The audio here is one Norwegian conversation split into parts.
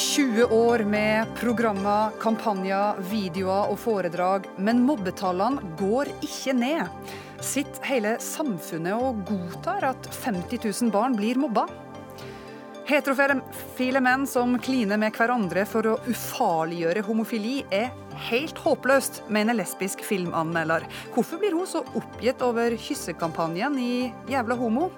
20 år med programmer, kampanjer, videoer og foredrag, men mobbetallene går ikke ned. Sitter hele samfunnet og godtar at 50 000 barn blir mobba? Heterofile menn som kliner med hverandre for å ufarliggjøre homofili, er helt håpløst, mener lesbisk filmanmelder. Hvorfor blir hun så oppgitt over kyssekampanjen i Jævla homo?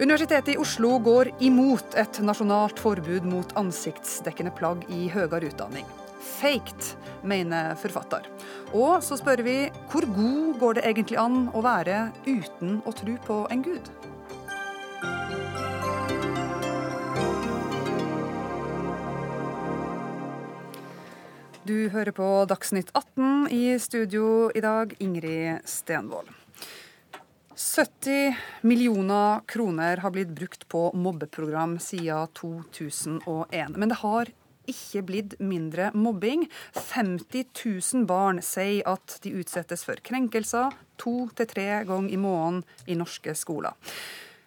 Universitetet i Oslo går imot et nasjonalt forbud mot ansiktsdekkende plagg i høyere utdanning. Faked, mener forfatter. Og så spør vi hvor god går det egentlig an å være uten å tro på en gud? Du hører på Dagsnytt 18 i studio i dag, Ingrid Stenvold. 70 millioner kroner har blitt brukt på mobbeprogram siden 2001. Men det har ikke blitt mindre mobbing. 50 000 barn sier at de utsettes for krenkelser to til tre ganger i måneden i norske skoler.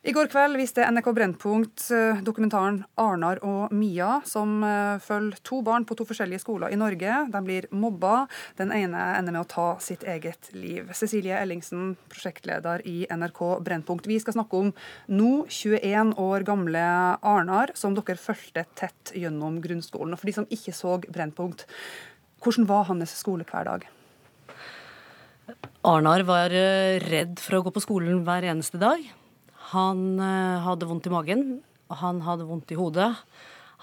I går kveld viste NRK Brennpunkt eh, dokumentaren 'Arnar og Mia', som eh, følger to barn på to forskjellige skoler i Norge. De blir mobba. Den ene ender med å ta sitt eget liv. Cecilie Ellingsen, prosjektleder i NRK Brennpunkt. Vi skal snakke om nå 21 år gamle Arnar, som dere fulgte tett gjennom grunnskolen. Og for de som ikke så Brennpunkt, hvordan var hans skolehverdag? Arnar var eh, redd for å gå på skolen hver eneste dag. Han eh, hadde vondt i magen, han hadde vondt i hodet.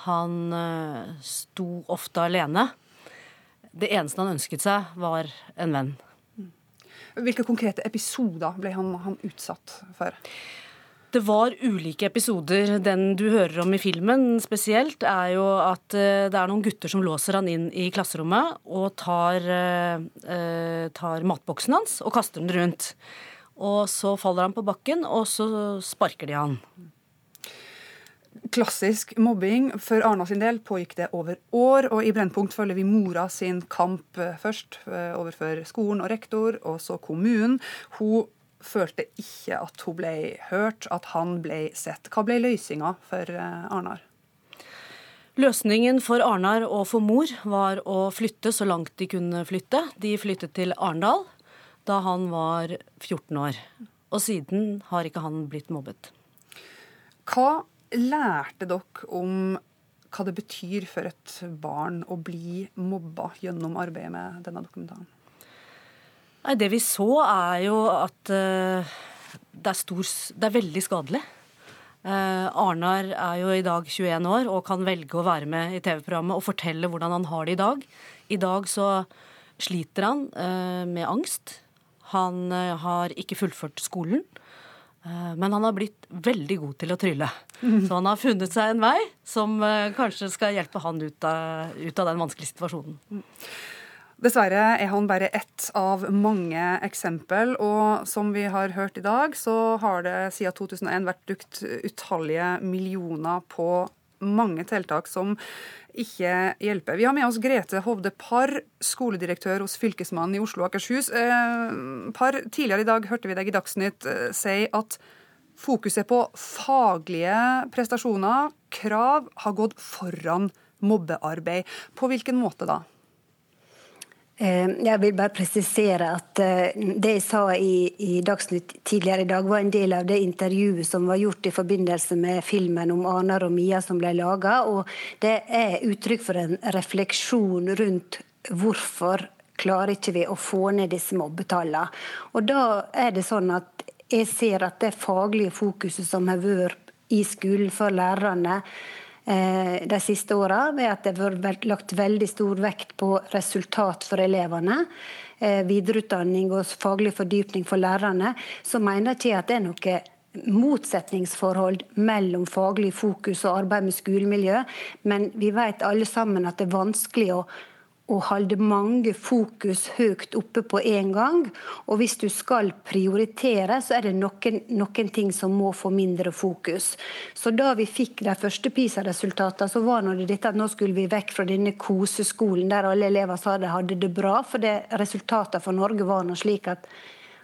Han eh, sto ofte alene. Det eneste han ønsket seg, var en venn. Hvilke konkrete episoder ble han, han utsatt for? Det var ulike episoder. Den du hører om i filmen spesielt, er jo at eh, det er noen gutter som låser han inn i klasserommet og tar, tar matboksen hans og kaster den rundt. Og så faller han på bakken, og så sparker de han. Klassisk mobbing. For Arna sin del pågikk det over år, og i Brennpunkt følger vi mora sin kamp eh, først eh, overfor skolen og rektor, og så kommunen. Hun følte ikke at hun ble hørt, at han ble sett. Hva ble løsninga for eh, Arnar? Løsningen for Arnar og for mor var å flytte så langt de kunne flytte. De flyttet til Arendal, da han var 14 år. Og siden har ikke han blitt mobbet. Hva lærte dere om hva det betyr for et barn å bli mobba gjennom arbeidet med denne dokumentaren? Nei, Det vi så, er jo at uh, det, er stor, det, er veldig skadelig. Uh, Arnar er jo i dag 21 år og kan velge å være med i TV-programmet og fortelle hvordan han har det i dag. I dag så sliter han uh, med angst. Han eh, har ikke fullført skolen. Eh, men han har blitt veldig god til å trylle. Så han har funnet seg en vei som eh, kanskje skal hjelpe han ut av, ut av den vanskelige situasjonen. Dessverre er han bare ett av mange eksempel, og som vi har hørt i dag, så har det siden 2001 vært brukt utallige millioner på mange tiltak som ikke hjelper. Vi har med oss Grete Hovde Parr, skoledirektør hos Fylkesmannen i Oslo og Akershus. Eh, Parr, tidligere i dag hørte vi deg i Dagsnytt eh, si at fokuset på faglige prestasjoner, krav, har gått foran mobbearbeid. På hvilken måte da? Eh, jeg vil bare presisere at eh, det jeg sa i, i, Dagsnytt tidligere i dag, var en del av det intervjuet som var gjort i forbindelse med filmen om Anar og Mia som ble laga. Og det er uttrykk for en refleksjon rundt hvorfor klarer ikke vi å få ned disse mobbetallene. Og da er det sånn at jeg ser at det faglige fokuset som har vært i skolen for lærerne, de siste åra, ved at det har vært lagt veldig stor vekt på resultat for elevene. Eh, videreutdanning og faglig fordypning for lærerne. Så mener jeg ikke at det er noe motsetningsforhold mellom faglig fokus og arbeid med skolemiljø, men vi vet alle sammen at det er vanskelig å å holde mange fokus høyt oppe på en gang. Og hvis du skal prioritere, så er det noen, noen ting som må få mindre fokus. Så da vi fikk de første PISA-resultatene, så var det dette at nå skulle vi vekk fra denne koseskolen der alle elever sa de hadde det bra. For det resultatene for Norge var nå slik at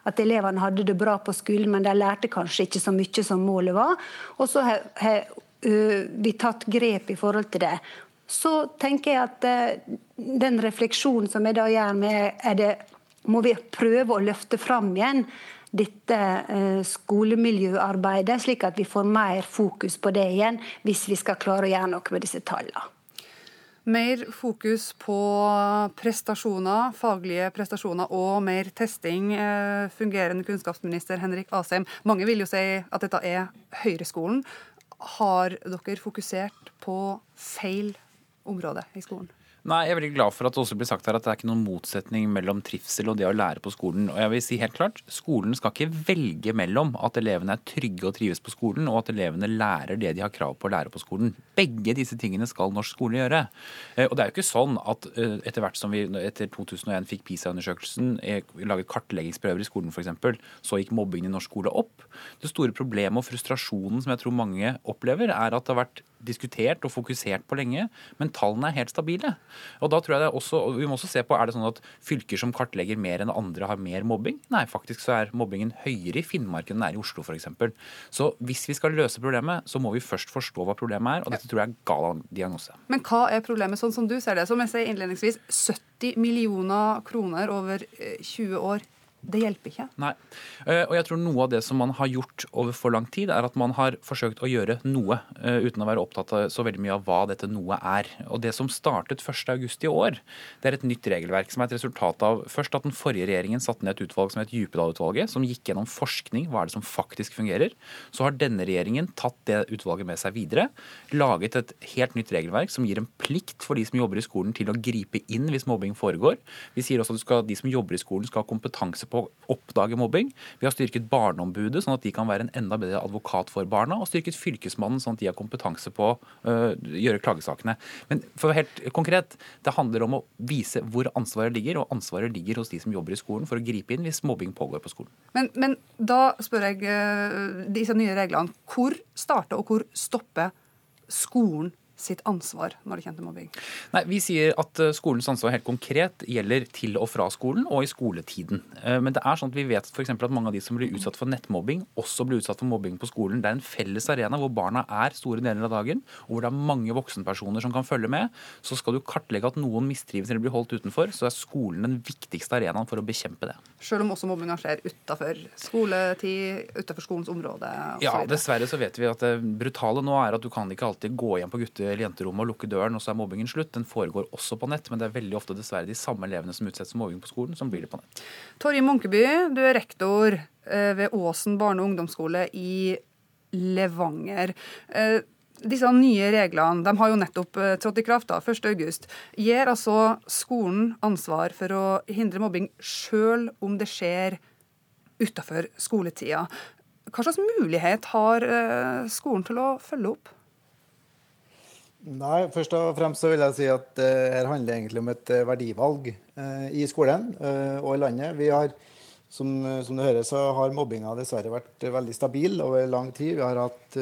at elevene hadde det bra på skolen, men de lærte kanskje ikke så mye som målet var. Og så har vi tatt grep i forhold til det. så tenker jeg at eh, den refleksjonen som jeg da gjør med er det, Må vi prøve å løfte fram igjen dette eh, skolemiljøarbeidet, slik at vi får mer fokus på det igjen, hvis vi skal klare å gjøre noe med disse tallene. Mer fokus på prestasjoner, faglige prestasjoner og mer testing. Eh, fungerende kunnskapsminister Henrik Asheim, mange vil jo si at dette er høyreskolen. Har dere fokusert på feil område i skolen? Nei, Jeg er veldig glad for at det også blir sagt her at det er ikke noen motsetning mellom trivsel og det å lære på skolen. Og jeg vil si helt klart, Skolen skal ikke velge mellom at elevene er trygge og trives på skolen, og at elevene lærer det de har krav på å lære på skolen. Begge disse tingene skal norsk skole gjøre. Eh, og det er jo ikke sånn at eh, etter hvert som vi etter 2001 fikk PISA-undersøkelsen, eh, laget kartleggingsprøver i skolen f.eks., så gikk mobbingen i norsk skole opp. Det store problemet og frustrasjonen som jeg tror mange opplever, er at det har vært diskutert og fokusert på lenge, men tallene er helt stabile. Og da tror jeg det også, og Vi må også se på er det sånn at fylker som kartlegger mer enn andre, har mer mobbing. Nei, faktisk så er mobbingen høyere i Finnmark enn den er i Oslo f.eks. Så hvis vi skal løse problemet, så må vi først forstå hva problemet er. Og dette tror jeg er gal diagnose. Men hva er problemet, sånn som du ser det? Som jeg sier innledningsvis, 70 millioner kroner over 20 eh, år det hjelper ikke. Nei. Eh, og jeg tror noe av det som man har gjort over for lang tid, er at man har forsøkt å gjøre noe, eh, uten å være opptatt av så veldig mye av hva dette noe er. Og det som startet 1.8 i år, det er et nytt regelverk som er et resultat av først at den forrige regjeringen satte ned et utvalg som het Djupedal-utvalget, som gikk gjennom forskning, hva er det som faktisk fungerer. Så har denne regjeringen tatt det utvalget med seg videre, laget et helt nytt regelverk som gir en plikt for de som jobber i skolen til å gripe inn hvis mobbing foregår. Vi sier også at de som jobber i skolen skal ha kompetanse på å oppdage mobbing. Vi har styrket Barneombudet, sånn at de kan være en enda bedre advokat for barna. Og styrket Fylkesmannen, sånn at de har kompetanse på å uh, gjøre klagesakene. Men for å være helt konkret, det handler om å vise hvor ansvaret ligger, og ansvaret ligger hos de som jobber i skolen for å gripe inn hvis mobbing pågår på skolen. Men, men da spør jeg uh, disse nye reglene. Hvor starter og hvor stopper skolen sitt ansvar når det kommer til mobbing? Nei, Vi sier at eh, skolens ansvar helt konkret gjelder til og fra skolen og i skoletiden. Eh, men det er sånn at vi vet for at mange av de som blir utsatt for nettmobbing, også blir utsatt for mobbing på skolen. Det er en felles arena hvor barna er store deler av dagen, og hvor det er mange voksenpersoner som kan følge med. Så skal du kartlegge at noen mistrives eller blir holdt utenfor, så er skolen den viktigste arenaen for å bekjempe det. Selv om også mobbinga skjer utafor skoletid, utafor skolens område? Ja, dessverre så vet vi at det brutale nå er at du kan ikke alltid gå hjem på gutte- eller jenterommet og lukke døren, og så er mobbingen slutt. Den foregår også på nett, men det er veldig ofte dessverre de samme elevene som utsettes for mobbing på skolen, som blir det på nett. Torje Munkeby, du er rektor eh, ved Åsen barne- og ungdomsskole i Levanger. Eh, disse nye reglene de har jo nettopp eh, trådt i kraft da, 1.8. Gir altså skolen ansvar for å hindre mobbing sjøl om det skjer utafor skoletida. Hva slags mulighet har skolen til å følge opp? Nei, først og fremst så vil jeg si at uh, her handler egentlig om et uh, verdivalg uh, i skolen og i landet. Vi har, som, som, du hører, så har mobbinga dessverre vært veldig stabil over lang tid. Vi har hatt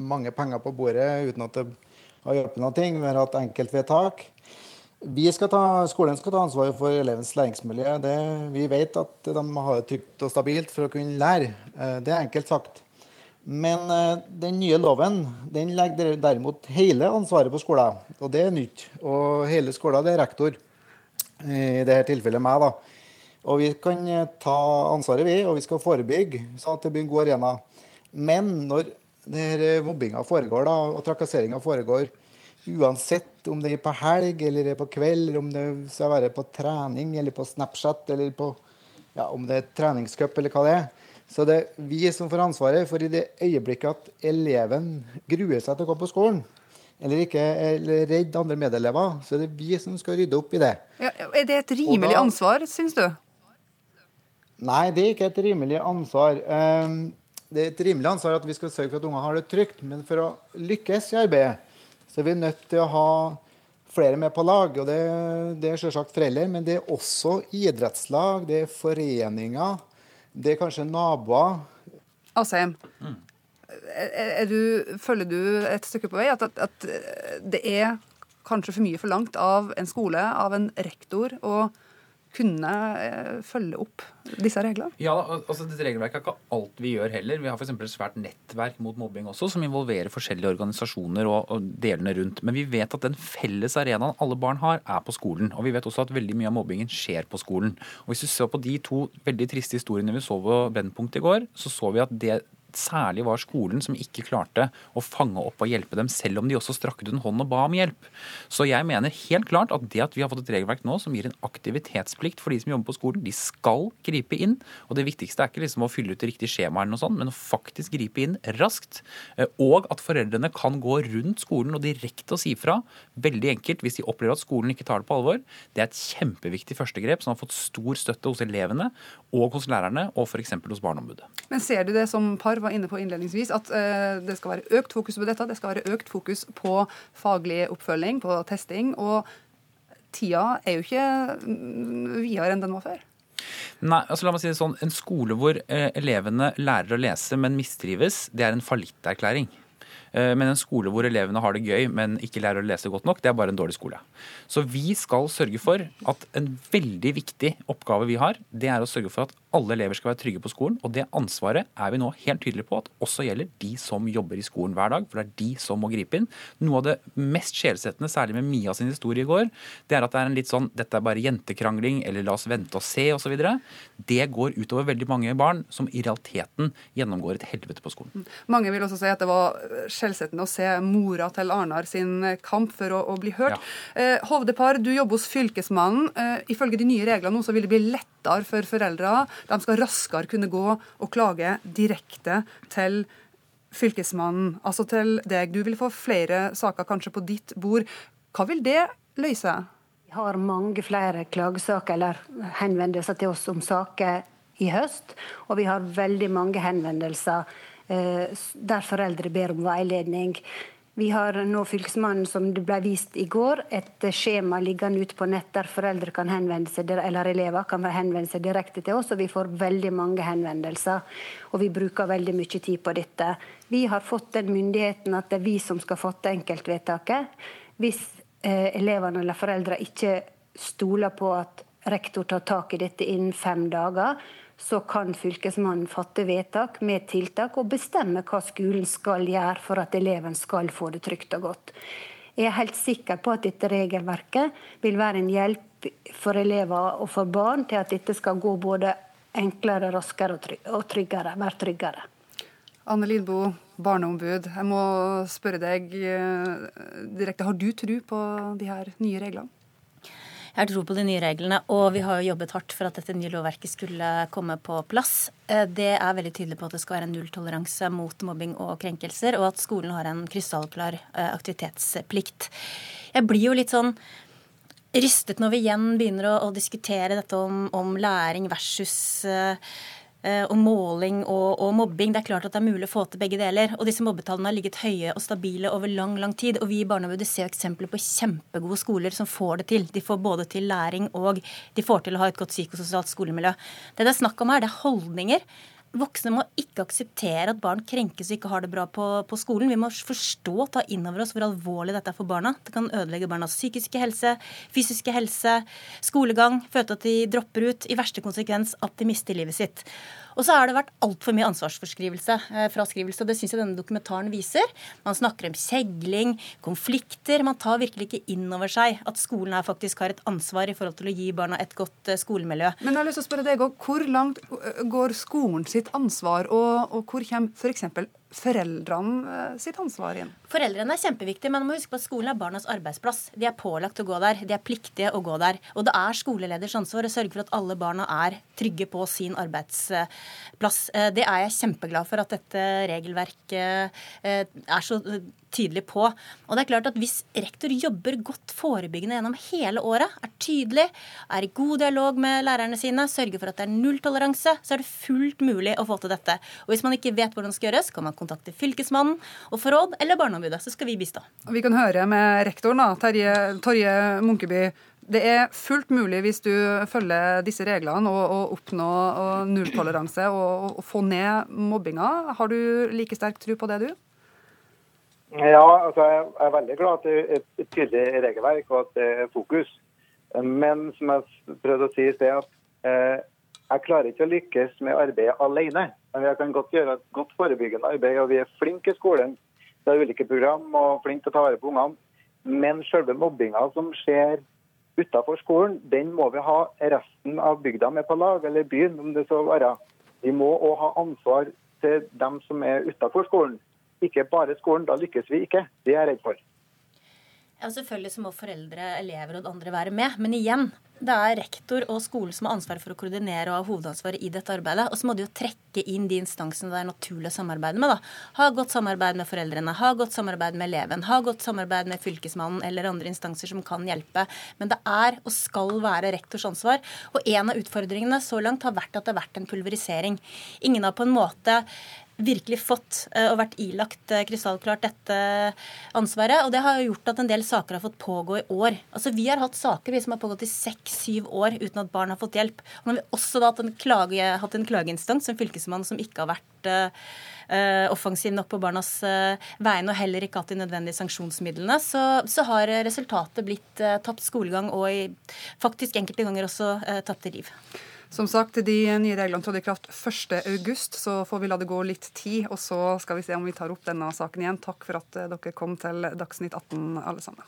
mange penger på bordet uten at det har hjulpet noe. Vi har hatt enkeltvedtak. Vi skal ta, skolen skal ta ansvaret for elevens læringsmiljø. Det, vi vet at de har det trygt og stabilt for å kunne lære. Det er enkelt sagt. Men uh, den nye loven den legger derimot hele ansvaret på skolen. Og det er nytt. Og hele skolen det er rektor. I dette tilfellet meg, da. Og vi kan eh, ta ansvaret, vi, og vi skal forebygge, sånn at det blir en god arena. Men når mobbinga foregår, da, og trakasseringa foregår, uansett om det er på helg eller er på kveld, eller om det skal være på trening eller på Snapchat, eller på, ja, om det er treningscup eller hva det er, så det er vi som får ansvaret for i det øyeblikket at eleven gruer seg til å gå på skolen, eller ikke er redd andre medelever, så er det vi som skal rydde opp i det. Ja, er det et rimelig da, ansvar, syns du? Nei, det er ikke et rimelig ansvar. Ehm, det er et rimelig ansvar at vi skal sørge for at unger har det trygt. Men for å lykkes i arbeidet, så er vi nødt til å ha flere med på lag. og Det, det er selvsagt foreldre, men det er også idrettslag, det er foreninger. Det er kanskje naboer. Asheim, mm. er, du, følger du et stykke på vei at, at, at, det er kanskje for mye forlangt av en skole, av en rektor, å kunne eh, følge opp disse reglene? Ja, altså Dette regelverket er ikke alt vi gjør heller. Vi har f.eks. et svært nettverk mot mobbing også, som involverer forskjellige organisasjoner og, og delene rundt. Men vi vet at den felles arenaen alle barn har, er på skolen. Og vi vet også at veldig mye av mobbingen skjer på skolen. Og Hvis du ser på de to veldig triste historiene vi så på Brennpunkt i går, så så vi at det særlig var skolen som ikke klarte å fange opp og hjelpe dem, selv om de også strakk ut en hånd og ba om hjelp. Så jeg mener helt klart at det at vi har fått et regelverk nå som gir en aktivitetsplikt for de som jobber på skolen, de skal gripe inn. Og det viktigste er ikke liksom å fylle ut det riktige skjemaet, eller noe sånt, men å faktisk gripe inn raskt. Eh, og at foreldrene kan gå rundt skolen og direkte og si fra. Veldig enkelt hvis de opplever at skolen ikke tar det på alvor. Det er et kjempeviktig førstegrep som har fått stor støtte hos elevene og hos lærerne, og f.eks. hos Barneombudet. Men ser du det som par var inne på innledningsvis, at uh, det skal være økt fokus på dette. Det skal være økt fokus på faglig oppfølging, på testing. Og tida er jo ikke mm, videre enn den var før. Nei, altså la meg si det sånn, En skole hvor eh, elevene lærer å lese, men mistrives, det er en fallitterklæring. Eh, men en skole hvor elevene har det gøy, men ikke lærer å lese godt nok, det er bare en dårlig skole. Så vi skal sørge for at en veldig viktig oppgave vi har, det er å sørge for at alle elever skal være trygge på skolen. Og det ansvaret er vi nå helt tydelige på at også gjelder de som jobber i skolen hver dag. For det er de som må gripe inn. Noe av det mest skjelsettende, særlig med Mia sin historie i går, det er at det er en litt sånn dette er bare jentekrangling, eller la oss vente og se, osv. Det går utover veldig mange barn som i realiteten gjennomgår et helvete på skolen. Mange vil også si at det var skjellsettende å se mora til Arnar sin kamp for å, å bli hørt. Ja. Eh, Hovdepar, du jobber hos Fylkesmannen. Eh, ifølge de nye reglene nå så vil det bli lettere for foreldre. De skal raskere kunne gå og klage direkte til Fylkesmannen, altså til deg. Du vil få flere saker kanskje på ditt bord. Hva vil det løse? Vi har mange flere klagesaker eller henvendelser til oss om saker i høst. Og vi har veldig mange henvendelser der foreldre ber om veiledning. Vi har nå Fylkesmannen, som det ble vist i går, et skjema liggende ute på nett der foreldre kan henvende seg, eller elever kan henvende seg direkte til oss. og Vi får veldig mange henvendelser, og vi bruker veldig mye tid på dette. Vi har fått den myndigheten at det er vi som skal fatte enkeltvedtaket. Hvis eh, elevene eller foreldre ikke stoler på at rektor tar tak i dette innen fem dager, så kan Fylkesmannen fatte vedtak med tiltak og bestemme hva skolen skal gjøre for at eleven skal få det trygt og godt. Jeg er helt sikker på at dette regelverket vil være en hjelp for elever og for barn til at dette skal gå både enklere, raskere og tryggere, være tryggere. Anne Lidbo, barneombud. Jeg må spørre deg eh, direkte. Har du tro på de her nye reglene? Jeg har tro på de nye reglene, og vi har jo jobbet hardt for at dette nye lovverket skulle komme på plass. Eh, det er veldig tydelig på at det skal være nulltoleranse mot mobbing og krenkelser, og at skolen har en krystallklar eh, aktivitetsplikt. Jeg blir jo litt sånn rystet når vi igjen begynner å, å diskutere dette om, om læring versus uh, og måling og, og, mobbing. Det er klart at det er mulig å få til begge deler. Og disse mobbetallene har ligget høye og stabile over lang lang tid. Og vi i Barneombudet ser eksempler på kjempegode skoler som får det til. De får både til læring og de får til å ha et godt psykososialt skolemiljø. Det det er snakk om her, det er holdninger. Voksne må ikke akseptere at barn krenkes og ikke har det bra på, på skolen. Vi må forstå, ta inn over oss hvor alvorlig dette er for barna. Det kan ødelegge barnas psykiske helse, fysiske helse, skolegang, føle at de dropper ut, i verste konsekvens at de mister livet sitt. Og så har det vært altfor mye ansvarsforskrivelse. Eh, fraskrivelse, Det syns jeg denne dokumentaren viser. Man snakker om kjegling, konflikter. Man tar virkelig ikke inn over seg at skolen her faktisk har et ansvar i forhold til å gi barna et godt eh, skolemiljø. Men jeg har lyst til å spørre deg, Hvor langt går skolen sitt ansvar, og, og hvor kommer f.eks foreldrene eh, sitt ansvar inn? Foreldrene er kjempeviktige, men man må huske på at skolen er barnas arbeidsplass. De er pålagt å gå der. De er pliktige å gå der. Og det er skoleleders ansvar å sørge for at alle barna er trygge på sin arbeidsplass. Eh, det er jeg kjempeglad for at dette regelverket eh, er så tydelig på. Og det er klart at Hvis rektor jobber godt forebyggende gjennom hele året, er tydelig, er i god dialog med lærerne sine, sørger for at det er nulltoleranse, så er det fullt mulig å få til dette. Og Hvis man ikke vet hvordan det skal gjøres, kan man kontakte Fylkesmannen og få råd, eller Barneombudet, så skal vi bistå. Vi kan høre med rektoren, da, Terje, Torje Munkeby. Det er fullt mulig hvis du følger disse reglene og oppnå nulltoleranse og, og få ned mobbinga. Har du like sterk tro på det, du? Ja, altså jeg er veldig glad at det er et tydelig regelverk og at det er fokus. Men som jeg prøvde å si i sted, at eh, jeg klarer ikke å lykkes med arbeidet alene. Men jeg kan godt gjøre et godt forebyggende arbeid, og vi er flinke i skolen. Det er ulike program og flinke til å ta vare på ungene. Men selve mobbinga som skjer utafor skolen, den må vi ha resten av bygda med på lag, eller byen, om det så være. Vi må òg ha ansvar til dem som er utafor skolen. Ikke bare skolen. Da lykkes vi ikke. Det er jeg redd for. Ja, selvfølgelig så må foreldre, elever og andre være med. Men igjen, det er rektor og skolen som har ansvaret for å koordinere og ha hovedansvaret i dette arbeidet. Og så må de jo trekke inn de instansene det er naturlig å samarbeide med. da. Ha godt samarbeid med foreldrene, ha godt samarbeid med eleven, ha godt samarbeid med fylkesmannen eller andre instanser som kan hjelpe. Men det er og skal være rektors ansvar. Og en av utfordringene så langt har vært at det har vært en pulverisering. Ingen har på en måte virkelig fått eh, og vært ilagt eh, krystallklart dette ansvaret. Og det har jo gjort at en del saker har fått pågå i år. Altså Vi har hatt saker vi som har pågått i seks-syv år uten at barn har fått hjelp. Og nå har vi også da hatt en, klage, hatt en klageinstans, en fylkesmann, som ikke har vært uh, offensiv nok på barnas uh, vegne og heller ikke hatt de nødvendige sanksjonsmidlene, så, så har resultatet blitt uh, tapt skolegang og i, faktisk enkelte ganger også tapte liv. Som sagt, De nye reglene trådte i kraft 1.8, så får vi la det gå litt tid. Og så skal vi se om vi tar opp denne saken igjen. Takk for at eh, dere kom til Dagsnytt 18, alle sammen.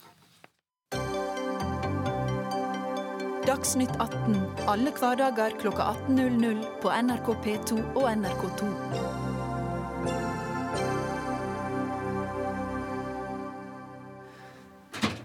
Dagsnytt 18 alle hverdager kl 18.00 på NRK P2 og NRK2.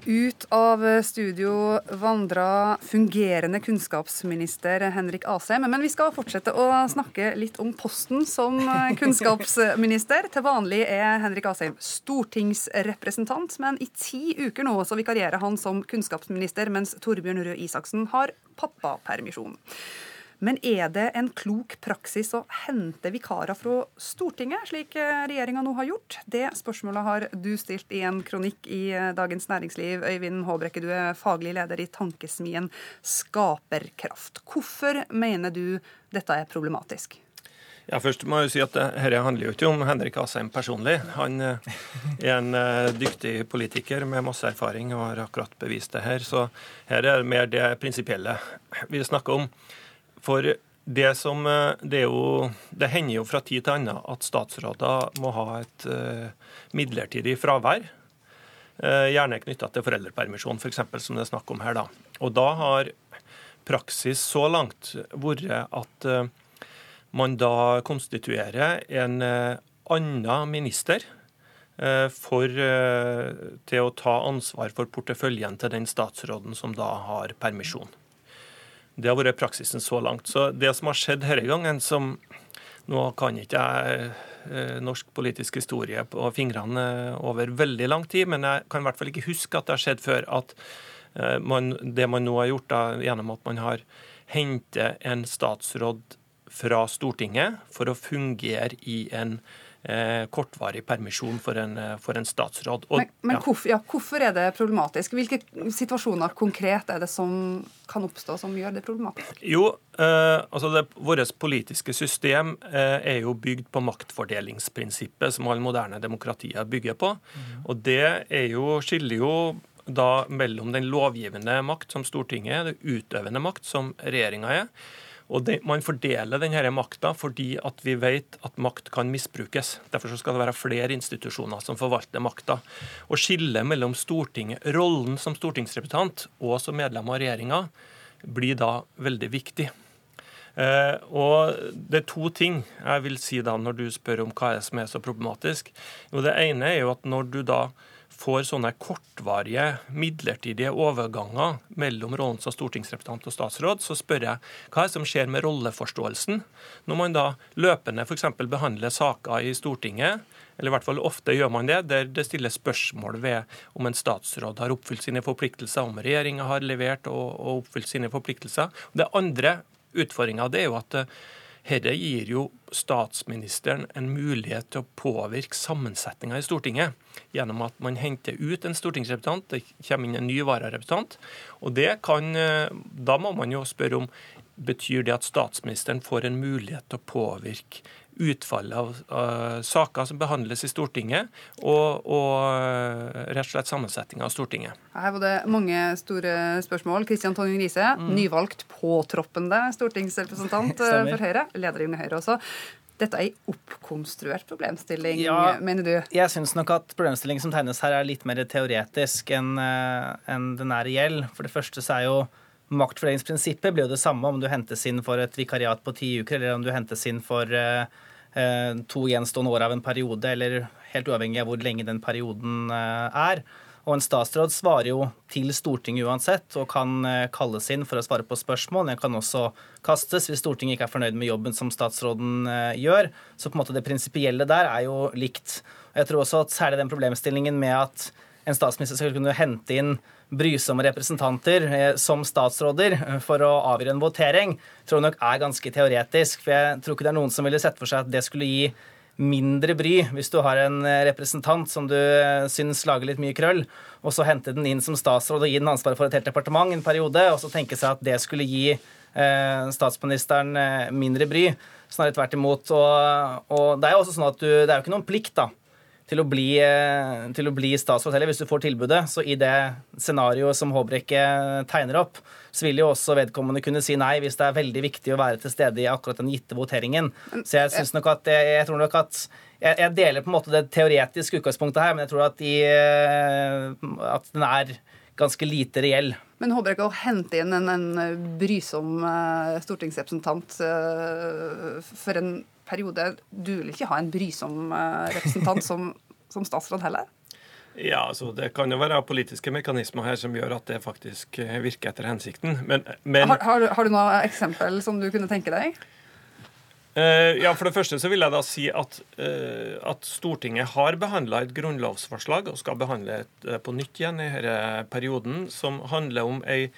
Ut av studio vandra fungerende kunnskapsminister Henrik Asheim. Men vi skal fortsette å snakke litt om posten som kunnskapsminister. Til vanlig er Henrik Asheim stortingsrepresentant, men i ti uker nå så vikarierer han som kunnskapsminister, mens Torbjørn Røe Isaksen har pappapermisjon. Men er det en klok praksis å hente vikarer fra Stortinget, slik regjeringa nå har gjort? Det spørsmålet har du stilt i en kronikk i Dagens Næringsliv. Øyvind Håbrekke, du er faglig leder i tankesmien Skaperkraft. Hvorfor mener du dette er problematisk? Ja, først må jeg si at Dette handler jo ikke om Henrik Asheim personlig. Han eh, er en eh, dyktig politiker med masse erfaring og har akkurat bevist det her. Så her er det mer det prinsipielle vi snakker om. For det som eh, det, jo, det hender jo fra tid til annen at statsråder må ha et uh, midlertidig fravær. Uh, gjerne knytta til foreldrepermisjon, f.eks., som det er snakk om her. da. Og da har praksis så langt vært at man da konstituerer en annen minister for, til å ta ansvar for porteføljen til den statsråden som da har permisjon. Det har vært praksisen så langt. Så det som har skjedd denne gangen, som nå kan ikke jeg eh, norsk politisk historie på fingrene over veldig lang tid, men jeg kan i hvert fall ikke huske at det har skjedd før at eh, man, det man nå har gjort da, gjennom at man har hentet en statsråd fra Stortinget for å fungere i en Eh, kortvarig permisjon for en, eh, for en statsråd. Og, men, men ja. Hvorfor, ja, hvorfor, er det problematisk? Hvilke situasjoner konkret er det som kan oppstå som gjør det problematisk? Jo, eh, altså det, Vårt politiske system eh, er jo bygd på maktfordelingsprinsippet, som alle moderne demokratier bygger på. Mm. Og det er jo, skiller jo da mellom den lovgivende makt, som Stortinget er, det utøvende makt, som regjeringa er. Og det, Man fordeler denne makta fordi at vi vet at makt kan misbrukes. Derfor skal det være flere institusjoner som forvalter makta. Å skille mellom rollen som stortingsrepresentant og som medlem av regjeringa blir da veldig viktig. Eh, og Det er to ting jeg vil si da når du spør om hva er som er så problematisk. Jo, Det ene er jo at når du da får sånne kortvarige, midlertidige overganger mellom rollen som stortingsrepresentant og statsråd, så spør jeg hva er det som skjer med rolleforståelsen når man da løpende f.eks. behandler saker i Stortinget, eller i hvert fall ofte gjør man det, der det stilles spørsmål ved om en statsråd har oppfylt sine forpliktelser, om regjeringa har levert og, og oppfylt sine forpliktelser. Det andre utfordringa er jo at dette gir jo statsministeren en mulighet til å påvirke sammensetninga i Stortinget gjennom at man henter ut en stortingsrepresentant, det kommer inn en ny vararepresentant. Og det kan, eh, Da må man jo spørre om betyr det at statsministeren får en mulighet til å påvirke utfallet av uh, saker som behandles i Stortinget, og, og uh, rett og slett sammensetninga av Stortinget. Her var det mange store spørsmål. Kristian Tonning Riise, mm. nyvalgt påtroppende stortingsrepresentant uh, for Høyre. Leder i Høyre også. Dette er en oppkonstruert problemstilling, ja, mener du? Jeg syns nok at problemstillingen som tegnes her, er litt mer teoretisk enn en den er reell. For det første så er jo Maktfordelingsprinsippet blir jo det samme om du hentes inn for et vikariat på ti uker, eller om du hentes inn for uh, to gjenstående år av en periode, eller helt uavhengig av hvor lenge den perioden uh, er. Og en statsråd svarer jo til Stortinget uansett, og kan kalles inn for å svare på spørsmål. Den kan også kastes hvis Stortinget ikke er fornøyd med jobben som statsråden gjør. Så på en måte det prinsipielle der er jo likt. Jeg tror også at særlig den problemstillingen med at en statsminister skal kunne hente inn brysomme representanter eh, som statsråder eh, for å avgjøre en votering, tror jeg nok er ganske teoretisk. For jeg tror ikke det er noen som ville sett for seg at det skulle gi mindre bry hvis du har en eh, representant som du syns lager litt mye krøll, og så hente den inn som statsråd og gi den ansvaret for et helt departement en periode, og så tenke seg at det skulle gi statsministeren mindre bry. Snarere tvert imot. Og, og, det er jo også sånn at du, det er jo ikke noen plikt da, til å bli, eh, til å bli statsråd heller, hvis du får tilbudet. Så i det scenarioet som Håbrekke tegner opp, så vil jo også vedkommende kunne si nei hvis det er veldig viktig å være til stede i akkurat den gitte voteringen. Så jeg synes nok at jeg, jeg tror nok at jeg, jeg, deler på en måte det teoretiske utgangspunktet her, men jeg tror at, de, eh, at den er ganske lite reell. Men Håbrekke, å hente inn en, en brysom stortingsrepresentant for en periode Du vil ikke ha en brysom uh, representant som, som, statsråd heller? Ja, altså Det kan jo være politiske mekanismer her som gjør at det faktisk virker etter hensikten. Men, men har, har, har, du noe eksempel som du kunne tenke deg? Uh, ja, For det første så vil jeg da si at, uh, at Stortinget har behandla et grunnlovsforslag, og skal behandle det eh, på nytt igjen i denne perioden, som handler om ei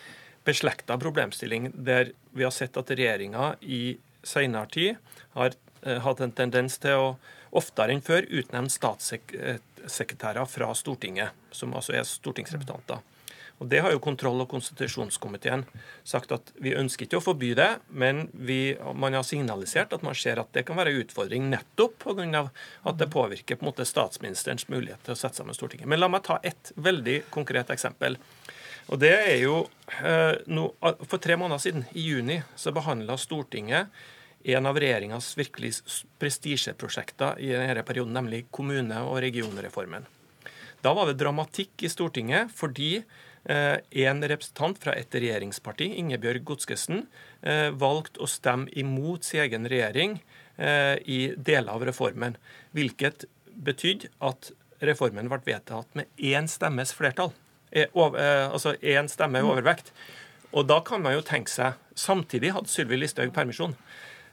beslekta problemstilling der vi har sett at regjeringa i seinere tid har hatt en tendens til å oftere enn før utnevne statssekretærer fra Stortinget, som altså er stortingsrepresentanter. Og Det har jo kontroll- og konstitusjonskomiteen sagt at vi ønsker ikke å forby det, men vi, man har signalisert at man ser at det kan være en utfordring nettopp pga. at det påvirker på en måte statsministerens mulighet til å sette sammen Stortinget. Men la meg ta et veldig konkret eksempel. Og det er jo eh, For tre måneder siden, i juni, så behandla Stortinget en av regjeringas virkelig prestisjeprosjekter i denne perioden, nemlig kommune- og regionreformen. Da var det dramatikk i Stortinget fordi Eh, en representant fra et regjeringsparti, Ingebjørg Godskesen, eh, valgte å stemme imot sin egen regjering eh, i deler av reformen. Hvilket betydde at reformen ble vedtatt med én stemmes flertall. Altså én stemme overvekt. Og da kan man jo tenke seg Samtidig hadde Sylvi Listhaug permisjon.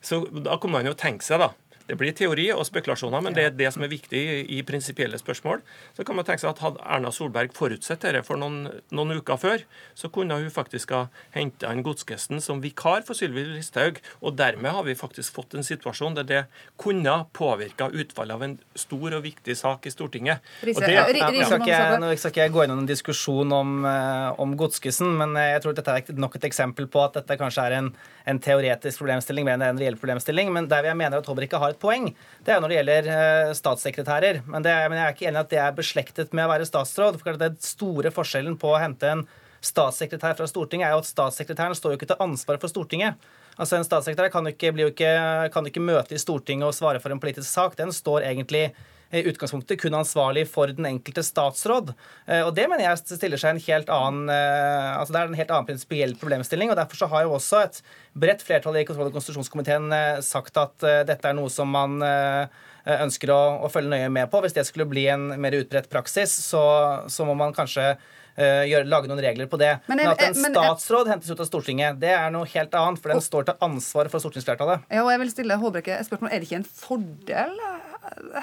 Så da kunne man jo tenke seg da, det blir teori og spekulasjoner, men det er det som er viktig i, prinsipielle spørsmål. Så kan man tenke seg at Hadde Erna Solberg forutsett dette for noen, noen, uker før, så kunne hun faktisk ha henta inn Godskesen som vikar for Sylvi Listhaug. Og dermed har vi faktisk fått en situasjon der det kunne påvirka utfallet av en stor og viktig sak i Stortinget. Og det, ja, ja, skal nå skal ikke jeg gå inn i en diskusjon om, eh, om Godskesen, men eh, jeg tror dette er nok et eksempel på at dette kanskje er en, en teoretisk problemstilling mer enn en reell problemstilling. Men der jeg mener at Håber ikke har et poeng, det er når det gjelder eh, statssekretærer. Men, det, men, jeg er ikke enig i at det er beslektet med å være statsråd. for Den store forskjellen på å hente en statssekretær fra Stortinget er jo at statssekretæren står jo ikke til ansvar for Stortinget. Altså En statssekretær kan jo ikke, ikke, kan ikke møte i Stortinget og svare for en politisk sak. Den står egentlig i utgangspunktet kun ansvarlig for den enkelte statsråd. Eh, og Det mener jeg stiller seg en helt annen eh, altså det er en helt annen prinsipiell problemstilling. og Derfor så har jo også et bredt flertall i kontroll- og konstitusjonskomiteen eh, sagt at dette er noe som man ønsker å, å, følge nøye med på. Hvis det skulle bli en mer utbredt praksis, så, så må man kanskje gjøre, lage noen regler på det. Men, jeg, men at en men, statsråd hentes ut av Stortinget, det er noe helt annet. For den og, står til ansvar for stortingsflertallet. Ja, og jeg vil stille Håbrekke et spørsmål. Er det ikke en fordel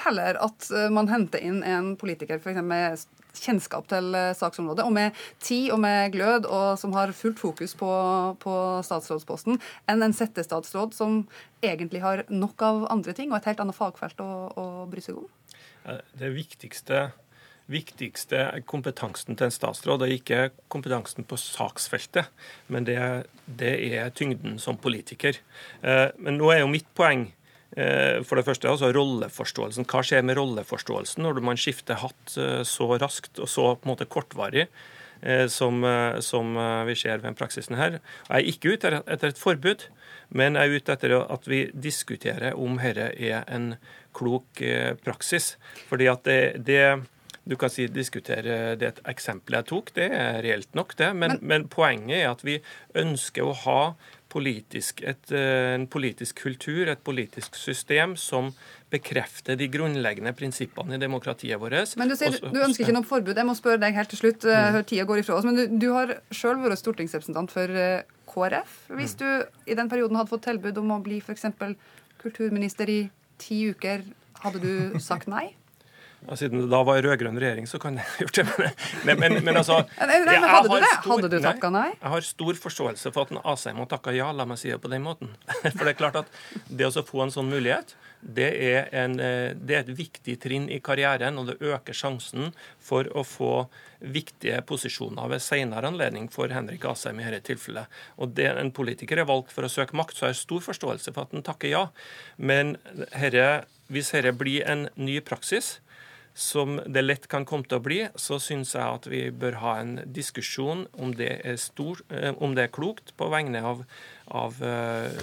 heller at eh, man henter inn en politiker for eksempel, med kjennskap til eh, saksområdet, og med tid og med glød, og som har fullt fokus på, på statsrådsposten, enn en settestatsråd som egentlig har nok av andre ting og et helt annet fagfelt å, å bry seg om? Det viktigste viktigste kompetansen til en statsråd og ikke kompetansen på saksfeltet, men det, det er tyngden som politiker. Eh, men nå er jo mitt poeng eh, for det første altså rolleforståelsen. Hva skjer med rolleforståelsen når man skifter hatt eh, så raskt og så på en måte kortvarig? Som, som, vi ser ved praksisen her. Jeg er ikke ute etter et forbud, men jeg er ute etter at vi diskuterer om dette er en klok praksis. Fordi at det, det du kan si diskutere det eksempelet jeg tok, det er reelt nok, det. Men, men, men poenget er at vi ønsker å ha politisk, et, eh, en politisk kultur, et politisk system, som bekrefter de grunnleggende prinsippene i demokratiet vårt. Men Du sier Også, du ønsker ikke noe forbud. Jeg må spørre deg helt til slutt. Eh, mm. Tida går ifra oss. Men du, du har sjøl vært stortingsrepresentant for eh, KrF. Hvis mm. du i den perioden hadde fått tilbud om å bli f.eks. kulturminister i ti uker, hadde du sagt nei? Ja, siden det da var rød-grønn regjering, så kan jeg ha gjort det. Men, men, men altså nei, nei, Hadde du det? Stor, hadde du takka nei? Jeg har stor forståelse for at en Asheim har takka ja, la meg si det på den måten. For det er klart at det å få en sånn mulighet, det er, en, eh, det er et viktig trinn i karrieren, og det øker sjansen for å få viktige posisjoner ved senere anledning for Henrik Asheim i dette tilfellet. Og det En politiker er valgt for å søke makt, så har jeg stor forståelse for at han takker ja. Men herre, hvis dette blir en ny praksis, som det lett kan komme til å bli, så syns jeg at vi bør ha en diskusjon om det er, stor, eh, om det er klokt på vegne av, av uh,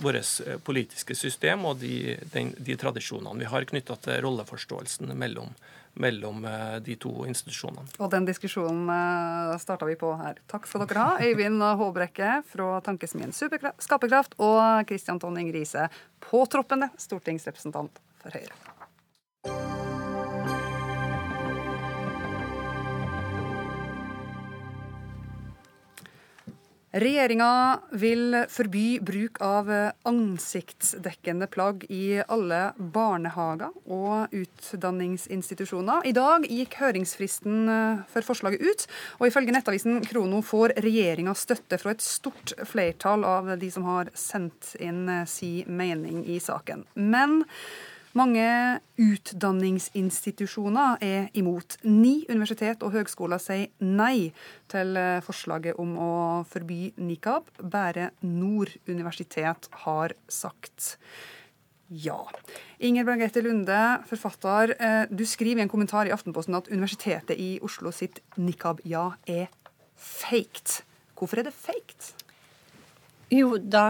vårt eh, politiske system og de, den, de tradisjonene vi har knytta til rolleforståelsen mellom, mellom de to institusjonene. Og den diskusjonen starta vi på her. Takk skal dere ha, Øyvind Håbrekke fra Tankesmien Skaperkraft og Kristian Tonning Riise, påtroppende stortingsrepresentant for Høyre. Regjeringa vil forby bruk av ansiktsdekkende plagg i alle barnehager og utdanningsinstitusjoner. I dag gikk høringsfristen eh, for forslaget ut, og ifølge nettavisen Krono får regjeringa støtte fra et stort flertall av de som har sendt inn eh, si mening i saken. Men mange utdanningsinstitusjoner er imot. Ni universitet og høgskoler sier nei til eh, forslaget om å forby nikab. Bare Nord universitet har sagt ja. Inger Bergette Lunde, forfatter. Eh, du skriver i en kommentar i Aftenposten at Universitetet i Oslo sitt nikab-ja er faked. Hvorfor er det faked? Jo, da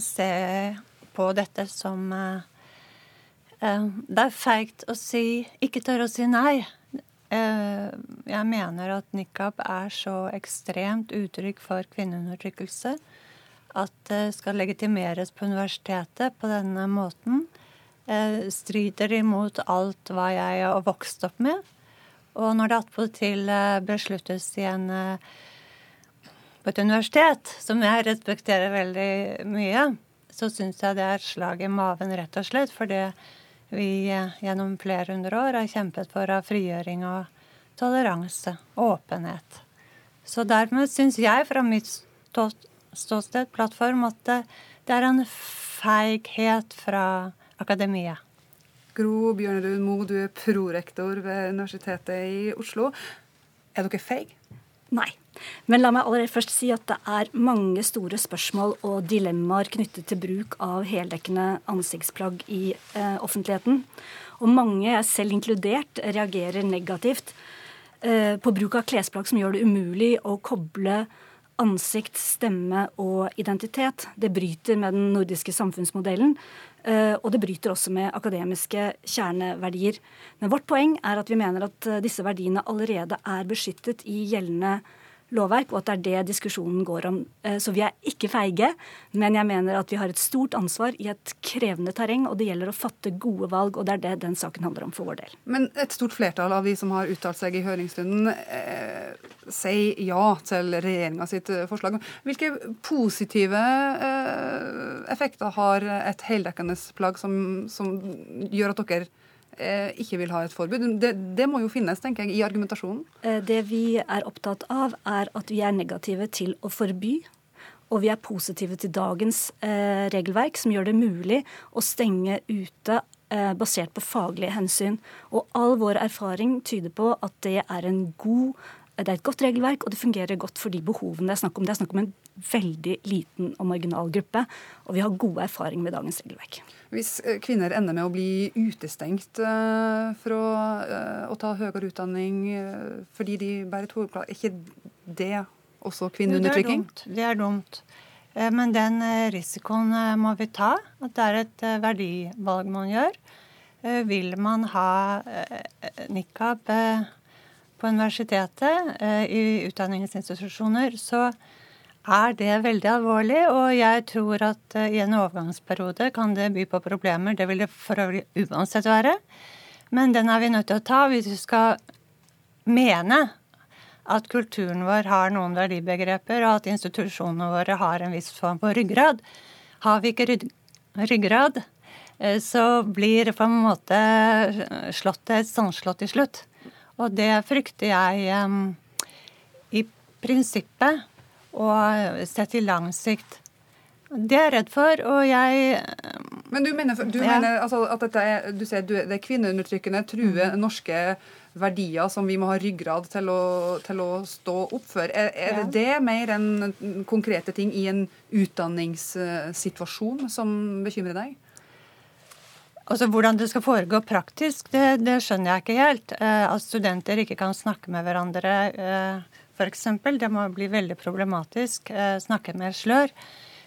ser jeg på dette som Eh, det er feigt å si ikke tørre å si nei. Eh, jeg mener at nikab er så ekstremt uttrykk for kvinneundertrykkelse at det skal legitimeres på universitetet på denne måten. Eh, strider imot alt hva jeg har vokst opp med. Og når det attpåtil besluttes i en på et universitet, som jeg respekterer veldig mye, så syns jeg det er et slag i maven, rett og slett. For det vi eh, gjennom flere hundre år har kjempet for av frigjøring og toleranse og åpenhet. Så dermed syns jeg fra mitt ståsted, plattform, at det, det er en feighet fra akademia. Gro Bjørnerud Moe, du er prorektor ved Universitetet i Oslo. Er dere feige? Nei. Men la meg allerede først si at det er mange store spørsmål og dilemmaer knyttet til bruk av heldekkende ansiktsplagg i eh, offentligheten. Og mange, selv inkludert, reagerer negativt eh, på bruk av klesplagg som gjør det umulig å koble ansikt, stemme og identitet. Det bryter med den nordiske samfunnsmodellen. Eh, og det bryter også med akademiske kjerneverdier. Men vårt poeng er at vi mener at eh, disse verdiene allerede er beskyttet i gjeldende lovverk, og at det er det diskusjonen går om. Eh, så vi er ikke feige, men jeg mener at vi har et stort ansvar i et krevende terreng, og det gjelder å fatte gode valg, og det er det den saken handler om for vår del. Men et stort flertall av de som har uttalt seg i høringsstunden, eh, sier ja til regjeringa sitt eh, forslag. Hvilke positive eh, effekter har et heldekkende plagg som, som gjør at dere ikke vil ha et forbud. Det, det, må jo finnes, tenker jeg, i argumentasjonen. Eh, det vi er opptatt av, er at vi er negative til å forby. Og vi er positive til dagens eh, regelverk, som gjør det mulig å stenge ute eh, basert på faglige hensyn. Og all vår erfaring tyder på at det er en god det er et godt regelverk, og det fungerer godt for de behovene det er snakk om. Det er snakk om en veldig liten og marginal gruppe, og vi har gode erfaringer med dagens regelverk. Hvis eh, kvinner ender med å bli utestengt fra for å, ta høyere utdanning fordi de bærer et hovedplagg, er ikke det også kvinneundertrykking? Det er dumt. Men den risikoen må vi ta. At det er et verdivalg man gjør. Vil man ha nikab på universitetet, eh, i utdanningsinstitusjoner, så er det veldig alvorlig. Og jeg tror at eh, i en overgangsperiode kan det by på problemer. Det vil det for øvrig uansett være. Men den er vi nødt til å ta hvis vi skal mene at kulturen vår har noen verdibegreper, og at institusjonene våre har en viss form for ryggrad. Har vi ikke ryggrad, eh, så blir det på en måte slottet et sandslott til slutt. Og det frykter jeg um, i prinsippet og sett i lang sikt. Det er jeg redd for, og jeg Men du mener, du ja. mener altså, at dette er, du sier, det er kvinneundertrykkende, truer mm. norske verdier som vi må ha ryggrad til å, til å stå opp for. Er, er ja. det det mer enn konkrete ting i en utdanningssituasjon som bekymrer deg? Altså Hvordan det skal foregå praktisk, det, det skjønner jeg ikke helt. Eh, at studenter ikke kan snakke med hverandre eh, f.eks. Det må bli veldig problematisk. Eh, snakke med slør.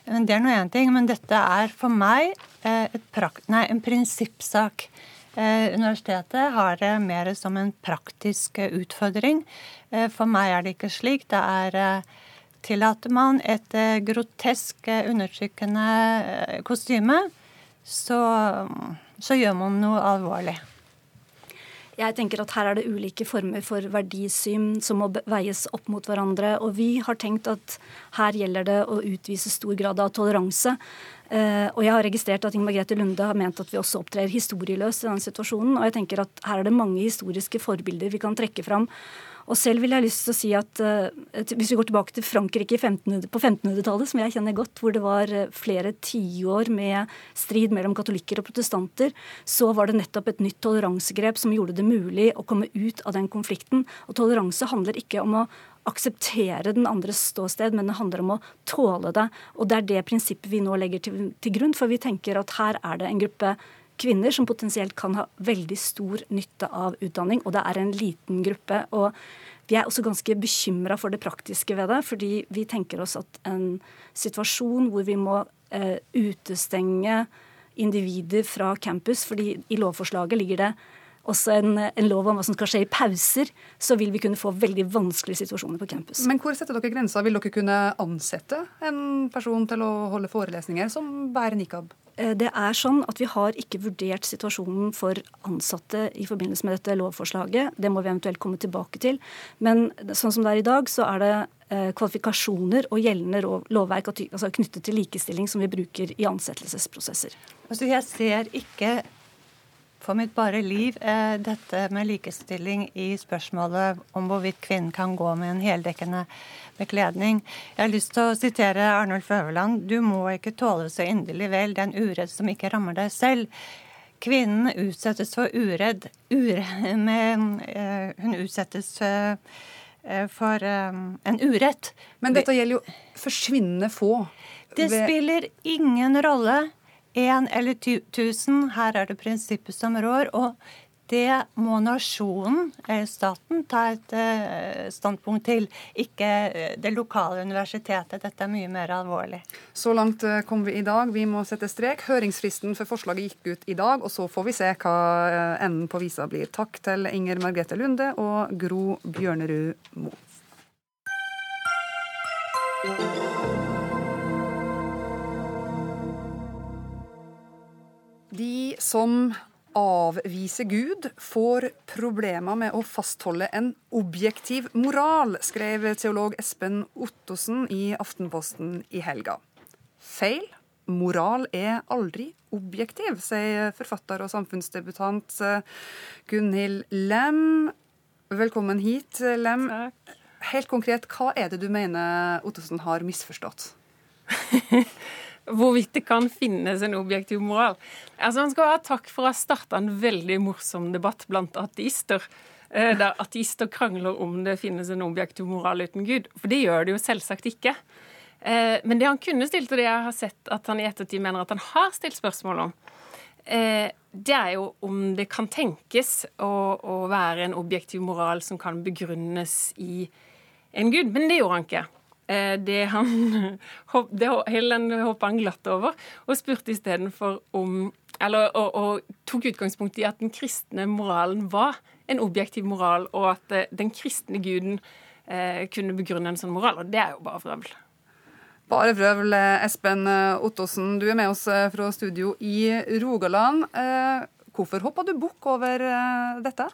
Men Det er nå én ting. Men dette er for meg eh, nei, en prinsippsak. Eh, universitetet har det mer som en praktisk eh, utfordring. for meg er det ikke slik. Det er Tillater man et grotesk undertrykkende kostyme, så så gjør man noe alvorlig. Jeg tenker at Her er det ulike former for verdisyn som må veies opp mot hverandre. og Vi har tenkt at her gjelder det å utvise stor grad av toleranse. Uh, og jeg har registrert at Inger Margrethe Lunde har ment at vi også opptrer historieløst i denne situasjonen. Og jeg tenker at her er det mange historiske forbilder vi kan trekke fram. Og selv vil jeg ha lyst til å si at uh, hvis vi går tilbake til Frankrike 1500, på 1500-tallet, som jeg kjenner godt, hvor det var eh, flere tiår med strid mellom katolikker og protestanter, så var det nettopp et nytt toleransegrep som gjorde det mulig å komme ut av den konflikten. Og toleranse handler ikke om å akseptere den andres ståsted, men det handler om å tåle det. Og det er det prinsippet vi nå legger til, til grunn, for vi tenker at her er det en gruppe kvinner som potensielt kan ha veldig stor nytte av utdanning, og det er en liten gruppe. og vi er også ganske bekymra for det praktiske ved det, fordi vi tenker oss at en situasjon hvor vi må eh, utestenge individer fra campus, fordi i lovforslaget ligger det også en, en, lov om hva som skal skje i pauser, så vil vi kunne få veldig vanskelige situasjoner på campus. Men hvor setter dere grensa? Vil dere kunne ansette en person til å holde forelesninger som bærer nikab? Eh, det er sånn at Vi har ikke vurdert situasjonen for ansatte i forbindelse med dette lovforslaget. Det må vi eventuelt komme tilbake til. Men sånn som det er i dag, så er det eh, kvalifikasjoner og gjeldende lovverk altså knyttet til likestilling som vi bruker i ansettelsesprosesser. Altså jeg ser ikke for mitt bare liv eh, dette med likestilling i spørsmålet om hvorvidt kvinnen kan gå med en heldekkende bekledning. Jeg har lyst til å sitere Arnulf Øverland. Du må ikke tåle så inderlig vel den uredd som ikke rammer deg selv. Kvinnen utsettes for uredd. Ure, med, uh, hun utsettes uh, for uh, en urett. Men dette gjelder jo forsvinnende få. Det spiller ingen rolle én eller tusen. Her er det prinsippet som rår. og det må nasjonen, staten, ta et eh, standpunkt til. Ikke eh, det lokale universitetet. Dette er mye mer alvorlig. Så langt eh, kom vi i dag. Vi må sette strek. Høringsfristen for forslaget gikk ut i dag, og så får vi se hva enden på visa blir. Takk til Inger Margrethe Lunde og Gro Bjørnerud Moe. De som avviser Gud, får problemer med å fastholde en objektiv moral, skrev teolog Espen Ottosen i Aftenposten i helga. Feil. Moral er aldri objektiv, sier forfatter og samfunnsdebutant eh, Gunhild Lem. Velkommen hit, Lem. Takk. Helt konkret, hva er det du mener Ottosen har misforstått? hvorvidt det kan finnes en objektiv moral. Altså Han skal ha takk for å ha starta en veldig morsom debatt blant ateister. Eh, der ateister krangler om det finnes en objektiv moral uten Gud. For det gjør det jo selvsagt ikke. Eh, men det han kunne stilt, og det jeg har sett at han i ettertid mener at han har stilt spørsmål om, eh, det er jo om det kan tenkes å, å være en objektiv moral som kan begrunnes i en gud. Men det gjorde han ikke. Eh, det han, det, hele hoppa han glatt over, og spurte istedenfor om Eller og, og, tok utgangspunkt i at den kristne moralen var en objektiv moral, og at eh, den kristne guden eh, kunne begrunne en sånn moral. Og det er jo bare vrøvl. Bare vrøvl. Espen Ottosen, du er med oss fra studio i Rogaland. Hvorfor hoppa du bukk over dette?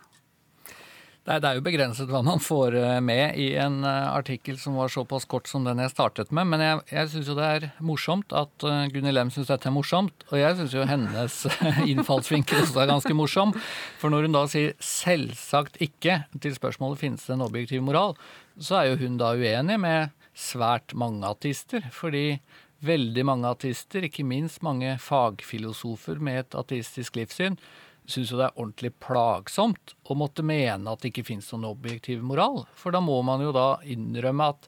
Det er, jo begrenset hva man får eh, med i en eh, artikkel som var såpass kort som den jeg startet med. Men jeg, jeg syns jo det er morsomt at uh, Gunhild Lem syns dette er morsomt. Og jeg syns jo hennes innfallsvinkel også er ganske morsom. For når hun da sier 'selvsagt ikke' til spørsmålet 'finnes det en objektiv moral', så er jo hun da uenig med svært mange ateister. Fordi veldig mange ateister, ikke minst mange fagfilosofer med et ateistisk livssyn, syns jo det er ordentlig plagsomt å måtte mene at det ikke fins noen objektiv moral. For da må man jo da innrømme at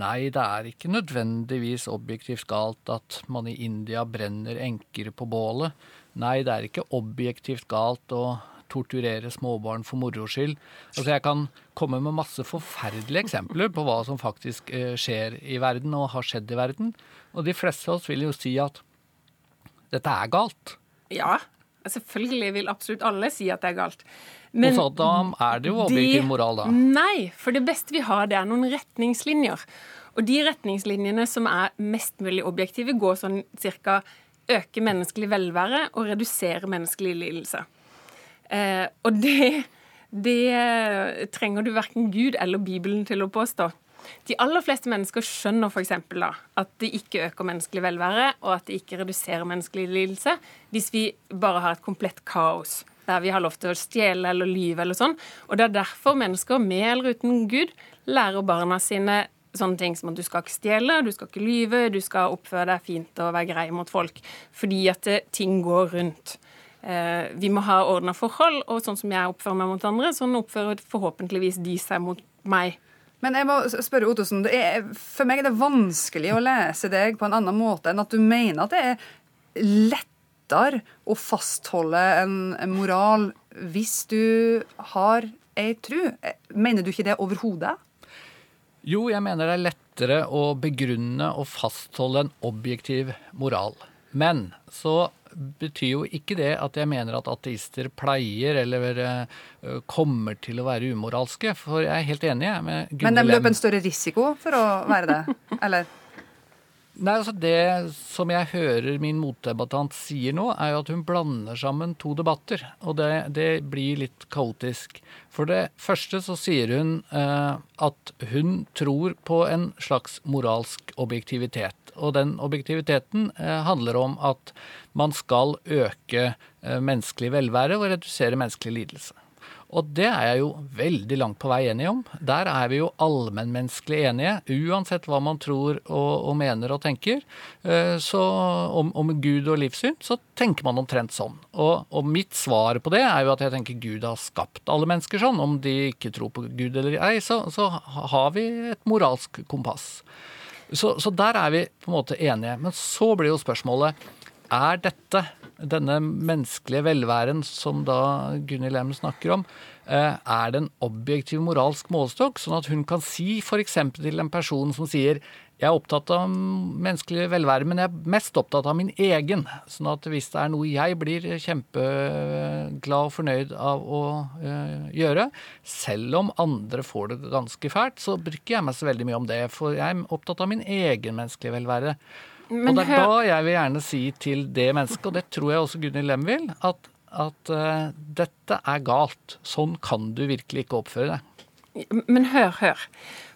nei, det er ikke nødvendigvis objektivt galt at man i India brenner enker på bålet. Nei, det er ikke objektivt galt å torturere småbarn for moro skyld. Altså jeg kan komme med masse forferdelige eksempler på hva som faktisk eh, skjer i verden og har skjedd i verden. Og de fleste av oss vil jo si at dette er galt. Ja, Selvfølgelig vil absolutt alle si at det er galt. Men Hos Adam er det jo objektiv de, moral, da? Nei, for det beste vi har, det er noen retningslinjer. Og de retningslinjene som er mest mulig objektive, går sånn cirka øke menneskelig velvære og redusere menneskelig lidelse. Eh, og det, det trenger du verken Gud eller Bibelen til å påstå. De aller fleste mennesker skjønner f.eks. at det ikke øker menneskelig velvære, og at det ikke reduserer menneskelig lidelse, hvis vi bare har et komplett kaos der vi har lov til å stjele eller lyve eller sånn. Og det er derfor mennesker med eller uten Gud lærer barna sine sånne ting som at du skal ikke stjele, du skal ikke lyve, du skal oppføre deg fint og være grei mot folk. Fordi at det, ting går rundt. Eh, vi må ha ordna forhold, og sånn som jeg oppfører meg mot andre, sånn oppfører forhåpentligvis de seg mot meg. Men jeg må spørre Ottosen, for meg er det vanskelig å lese deg på en annen måte enn at du mener at det er lettere å fastholde en moral hvis du har ei tru. Mener du ikke det overhodet? Jo, jeg mener det er lettere å begrunne og fastholde en objektiv moral. Men så betyr jo ikke det at jeg mener at ateister pleier eller uh, kommer til å være umoralske. For jeg er helt enig med Gunhild Men de løper en større risiko for å være det, eller? Nei, altså Det som jeg hører min motdebattant sier nå, er jo at hun blander sammen to debatter. Og det, det blir litt kaotisk. For det første så sier hun eh, at hun tror på en slags moralsk objektivitet. Og den objektiviteten uh, handler om at man skal øke eh, menneskelig velvære og redusere menneskelig lidelse. Og det er jeg jo veldig langt på vei enig om. Der er vi jo allmennmenneskelig enige, uansett hva man tror og, og mener og tenker. Eh, så om, om, Gud og livssyn, så tenker man omtrent sånn. Og, og, mitt svar på det er jo at jeg tenker Gud har skapt alle mennesker sånn. Om de ikke tror på Gud eller ei, så, så har vi et moralsk kompass. Så, så der er vi på en måte enige. Men så blir jo spørsmålet er dette, denne menneskelige velværen som da Gunhild Lem snakker om, eh, er det en objektiv moralsk målestokk, sånn at hun kan si f.eks. til en person som sier jeg er opptatt av menneskelig velvære, men jeg er mest opptatt av min egen. Sånn at hvis det er noe jeg blir kjempeglad og fornøyd av å uh, gjøre, selv om andre får det ganske fælt, så bryr jeg meg så veldig mye om det. For jeg er opptatt av min egen menneskelige velvære. Men og det er da jeg vil gjerne si til det mennesket, og det tror jeg også Gunhild Lem vil, at, at uh, dette er galt. Sånn kan du virkelig ikke oppføre deg. Men hør, hør.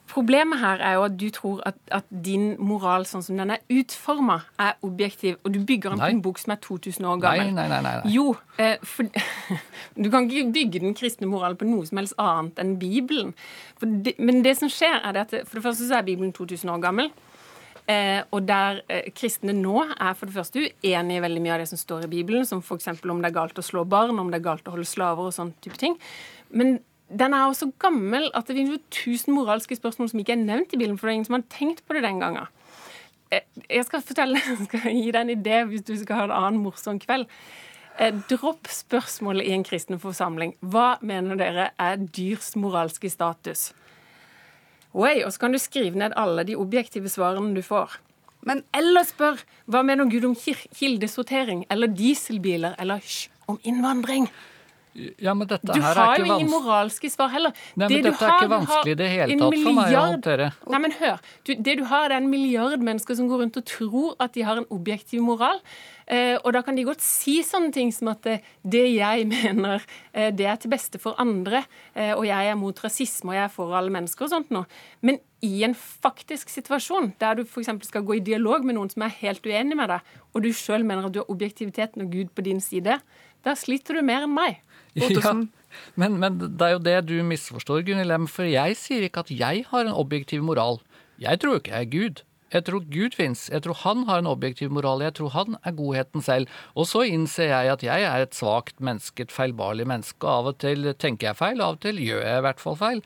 Problemet her er jo at du tror at, at din moral sånn som den er utforma, er objektiv, og du bygger den på en bok som er 2000 år gammel. Nei, nei, nei, nei. Jo, eh, for, du kan ikke bygge den kristne moralen på noe som helst annet enn Bibelen. Det, men det som skjer, er at for det første så er Bibelen 2000 år gammel. Eh, og der eh, kristne nå er for det første uenig i veldig mye av det som står i Bibelen, som f.eks. om det er galt å slå barn, om det er galt å holde slaver og sånn type ting. Men den er også gammel at det finnes tusen moralske spørsmål som ikke er nevnt i Bibelen, for det er ingen som har tenkt på det den gangen. Eh, jeg skal fortelle, jeg skal gi deg en idé hvis du skal ha en annen morsom kveld. Eh, dropp spørsmålet i en kristen forsamling. Hva mener dere er dyrs moralske status? Oi, og så kan du skrive ned alle de objektive svarene du får. Men eller spør hva mener Gud om kildesortering eller dieselbiler eller hysj, om innvandring? Ja, men dette du her har jo ingen moralske svar heller. Nei, men dette er ikke vanskelig i det hele tatt for meg å håndtere. Nei, men hør. Du, det du har, det er en milliard mennesker som går rundt og tror at de har en objektiv moral. Eh, og da kan de godt si sånne ting som at eh, det jeg mener, eh, det er til beste for andre, eh, og jeg er mot rasisme, og jeg er for alle mennesker og sånt noe. Men i en faktisk situasjon, der du f.eks. skal gå i dialog med noen som er helt uenig med deg, og du sjøl mener at du har objektiviteten og Gud på din side, da sliter du mer enn meg. Ja, men, men det er jo det du misforstår, Gunhild Lem, for jeg sier ikke at jeg har en objektiv moral. Jeg tror ikke jeg er Gud. Jeg tror Gud fins. Jeg tror han har en objektiv moral. Jeg tror han er godheten selv. Og så innser jeg at jeg er et svakt menneske, et feilbarlig menneske. og Av og til tenker jeg feil, av og til gjør jeg i hvert fall feil.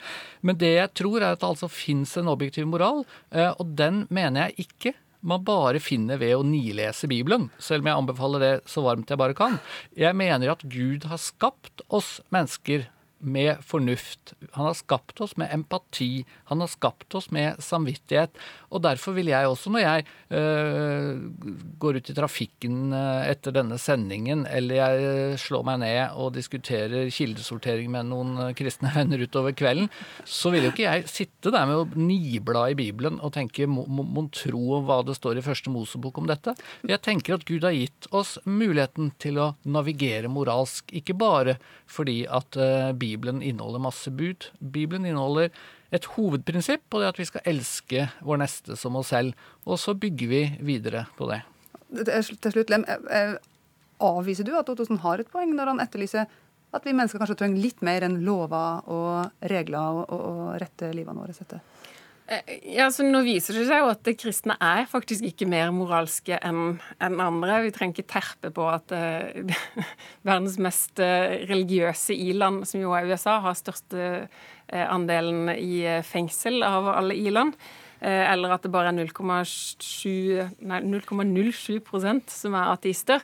Men det jeg tror er at det altså fins en objektiv moral, eh, og den mener jeg ikke man bare finner ved å nilese Bibelen, selv om jeg anbefaler det så varmt jeg bare kan. Jeg mener at Gud har skapt oss mennesker med fornuft. Han har skapt oss med empati. Han har skapt oss med samvittighet. Og derfor vil jeg også, når jeg øh, går ut i trafikken øh, etter denne sendingen, eller jeg øh, slår meg ned og diskuterer kildesortering med noen øh, kristne venner utover kvelden, så vil jo ikke jeg sitte der med å nibla i Bibelen og tenke mon tro om hva det står i første Mosebok om dette. Jeg tenker at Gud har gitt oss muligheten til å navigere moralsk, ikke bare fordi at øh, Bibelen inneholder masse bud. Bibelen inneholder et hovedprinsipp, og det at vi skal elske vår neste som oss selv. Og så bygger vi videre på det. Til slutt, Lem, avviser du at Ottosen har et poeng når han etterlyser at vi mennesker kanskje trenger litt mer enn lover og regler og, og, og rette livene våre etter? Ja, så Nå viser det seg jo at kristne er faktisk ikke mer moralske enn en andre. Vi trenger ikke terpe på at uh, verdens mest uh, religiøse i-land, som jo er USA, har største uh, andelen i fengsel av alle i-land. Eller at det bare er 0,07% som er ateister.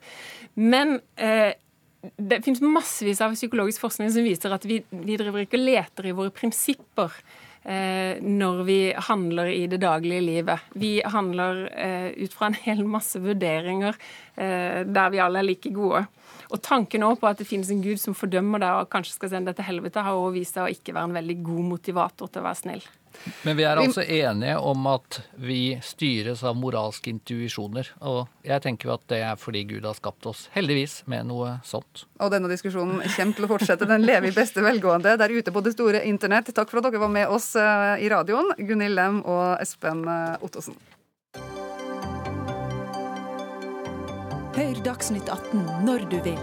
Men det finnes massevis av psykologisk forskning som viser at vi, vi driver ikke og leter i våre prinsipper eh, når vi handler i det daglige livet. Vi handler eh, ut fra en hel masse vurderinger eh, der vi alle er like gode. Og tanken også på at det finnes en gud som fordømmer deg og kanskje skal sende deg til helvete, har også vist seg å ikke være en veldig god motivator til å være snill. Men vi er altså enige om at vi styres av moralske intuisjoner. Og jeg tenker jo at det er fordi Gud har skapt oss, heldigvis, med noe sånt. Og denne diskusjonen kommer til å fortsette. Den lever i beste velgående der ute på det store internett. Takk for at dere var med oss eh, i radioen, Gunhild Lem og Espen eh, Ottosen. Hør Dagsnytt 18 når du vil.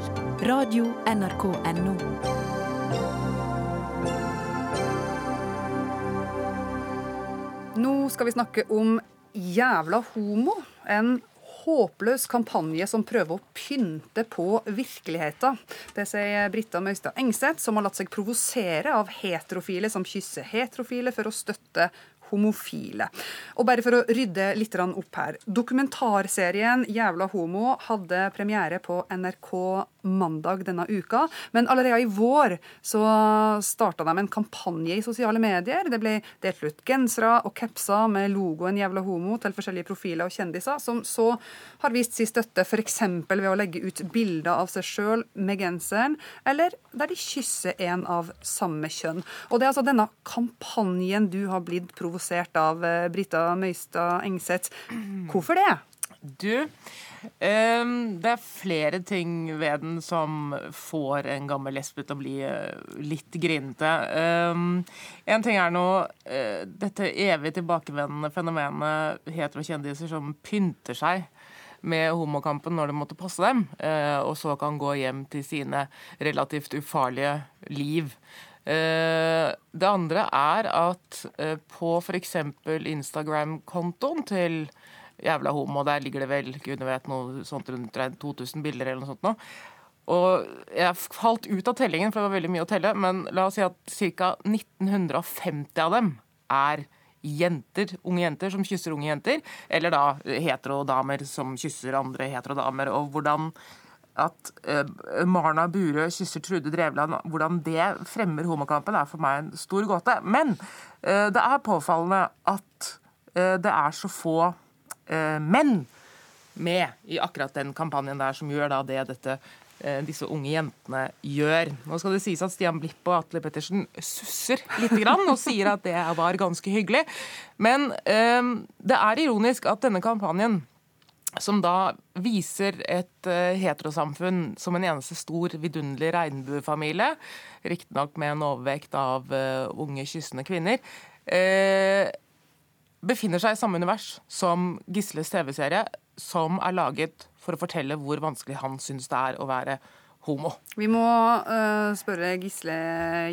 Radio NRK Radio.nrk.no. Nå skal vi snakke om Jævla homo. En håpløs kampanje som prøver å pynte på virkeligheten. Det sier Britta Møystad Engseth, som har latt seg provosere av heterofile som kysser heterofile for å støtte homofile. Og bare for å rydde litt opp her. Dokumentarserien 'Jævla homo' hadde premiere på NRK mandag denne uka. Men allerede i vår så starta de en kampanje i sosiale medier. Det ble delt ut gensere og capser med logoen 'Jævla homo' til forskjellige profiler og kjendiser, som så har vist sin støtte f.eks. ved å legge ut bilder av seg sjøl med genseren, eller der de kysser en av samme kjønn. Og det er altså denne kampanjen du har blitt provosert av, eh, Brita Møystad Engseth. Hvorfor det? Du, Um, det er flere ting ved den som får en gammel lesbe til å bli uh, litt grinete. Um, en ting er nå uh, dette evig tilbakevendende fenomenet heterokjendiser som pynter seg med homokampen når det måtte passe dem, uh, og så kan gå hjem til sine relativt ufarlige liv. Det andre er at på f.eks. Instagram-kontoen til jævla homo. Der ligger det vel gudene vet, noe sånt rundt 2000 bilder eller noe sånt nå. Og jeg falt ut av tellingen, for det var veldig mye å telle, men la oss si at ca. 1950 av dem er jenter, unge jenter som kysser unge jenter, eller da heterodamer som kysser andre heterodamer. Og hvordan at uh, Marna Burøe kysser Trude Drevland, hvordan det fremmer homokampen, er for meg en stor gåte. Men uh, det er påfallende at uh, det er så få menn med i akkurat den kampanjen der, som gjør da det dette disse unge jentene gjør. Nå skal det sies at Stian Blipp og Atle Pettersen susser litt grann, og sier at det var ganske hyggelig. Men det er ironisk at denne kampanjen som da viser et uh, heterosamfunn som en eneste stor, vidunderlig regnbuefamilie, riktignok med en overvekt av uh, unge, kyssende kvinner, uh, befinner seg i samme univers som Gisles TV-serie, som er laget for å fortelle hvor vanskelig han syns det er å være homo. Vi må spørre Gisle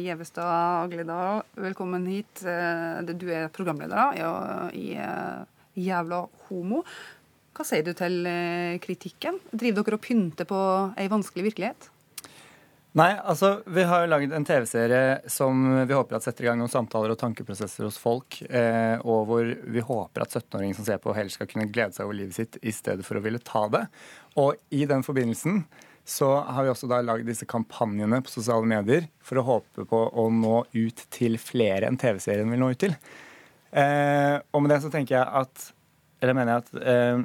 Gjevestad Agledal, velkommen hit. du er programleder da, i Jævla homo. Hva sier du til eh, kritikken? Driver dere og pynter på ei vanskelig virkelighet? Nei, altså vi har jo laget en TV-serie som vi håper at setter i gang noen samtaler og tankeprosesser hos folk, eh, og hvor vi håper at 17-åringer som ser på, heller skal kunne glede seg over livet sitt i stedet for å ville ta det. Og i den forbindelsen så har vi også da laget disse kampanjene på sosiale medier for å håpe på å nå ut til flere enn TV-serien vil nå ut til. Eh, og med det så tenker jeg at Eller mener jeg at eh,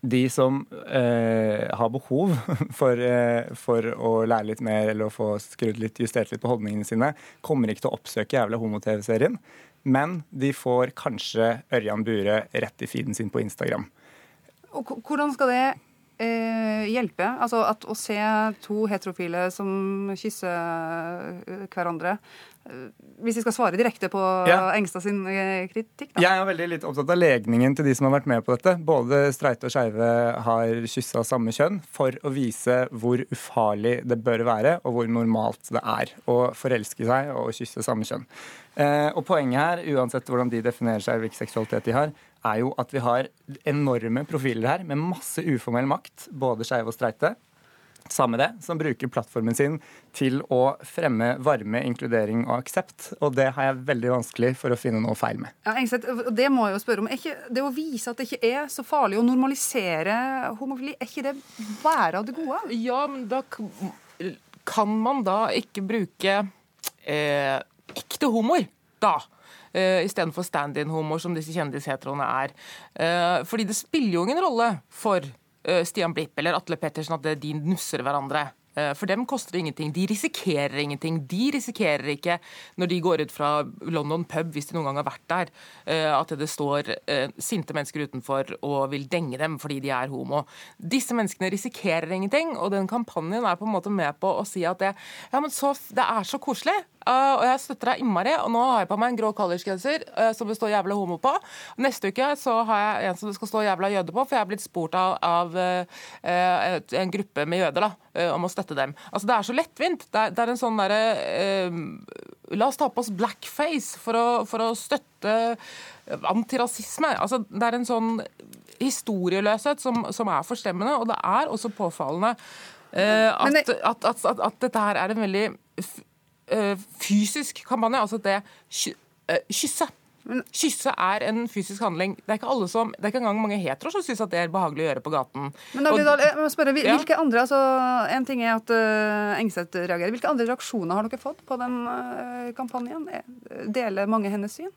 de som eh, har behov for, eh, for, å lære litt mer eller å få skrudd litt, justert litt på holdningene sine, kommer ikke til å oppsøke jævla homo-TV-serien. Men de får kanskje Ørjan Bure rett i feeden sin på Instagram. Og hvordan skal det eh, hjelpe? Altså at å se to heterofile som kysser eh, hverandre, hvis vi skal svare direkte på ja. Engstad sin eh, kritikk? Da. Jeg er veldig litt opptatt av legningen til de som har vært med på dette. Både streite og skeive har kyssa samme kjønn for å vise hvor ufarlig det bør være, og hvor normalt det er å forelske seg og kysse samme kjønn. Eh, og Poenget her, uansett hvordan de definerer seg, hvilken seksualitet de har, er jo at vi har enorme profiler her med masse uformell makt, både skeive og streite samme det, som bruker plattformen sin til å fremme varme, inkludering og aksept. Og det har jeg veldig vanskelig for å finne noe feil med. Ja, Engstedt, det må jeg jo spørre om. Ikke, det å vise at det ikke er så farlig å normalisere homofili, er ikke det være av det gode? Ja, men da kan man da ikke bruke eh, ekte humor, da? Uh, Istedenfor stand-in-humor, som disse kjendisheteroene er. Uh, fordi det spiller jo ingen rolle for uh, Stian Blipp eller Atle Pettersen at de nusser hverandre. For dem koster det ingenting. De risikerer ingenting. De risikerer ikke, når de går ut fra London pub, hvis de noen gang har vært der, at det står sinte mennesker utenfor og vil denge dem fordi de er homo. Disse menneskene risikerer ingenting, og den kampanjen er på en måte med på å si at det, ja, så, det er så koselig. Uh, og jeg støtter deg innmari. Og nå har jeg på meg en grå collegegenser uh, som det står 'jævla homo' på. Neste uke så har jeg en som det skal stå 'jævla jøde' på, for jeg er blitt spurt av, av uh, en gruppe med jøder da, om å støtte dem. Altså Det er så lettvint. Det er, det er en sånn derre La oss ta på oss blackface for å, for å støtte antirasisme. Altså, det er en sånn historieløshet som, som er forstemmende, og det er også påfallende at, at, at, at, dette her er en veldig fysisk kampanje. Altså det eh, kysse. Kysse er en fysisk handling. Det er ikke alle som, det er ikke engang mange hetero som syns det er behagelig å gjøre på gaten. Men da, og, jeg må spørre, hvilke ja. andre, altså, En ting er at uh, Engseth reagerer. Hvilke andre reaksjoner har dere fått på den uh, kampanjen? Deler mange hennes syn?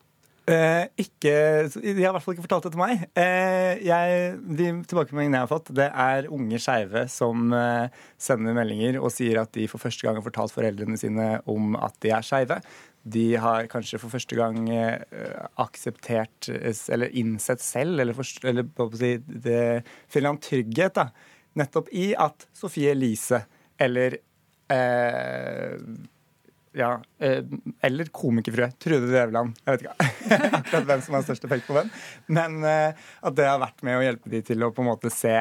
Eh, ikke, de har i hvert fall ikke fortalt det til meg. Eh, jeg, de tilbakemeldingene jeg har fått, det er unge skeive som eh, sender meldinger og sier at de for første gang har fortalt foreldrene sine om at de er skeive. De har kanskje for første gang eh, akseptert eller innsett selv, eller, for, eller si, det finner en trygghet da, nettopp i at Sofie Elise eller eh, ja, eh, eller komikerfrue. Trude Drevland. Jeg vet ikke akkurat hvem som har størst effekt på hvem. Men eh, at det har vært med å hjelpe de til å på en måte se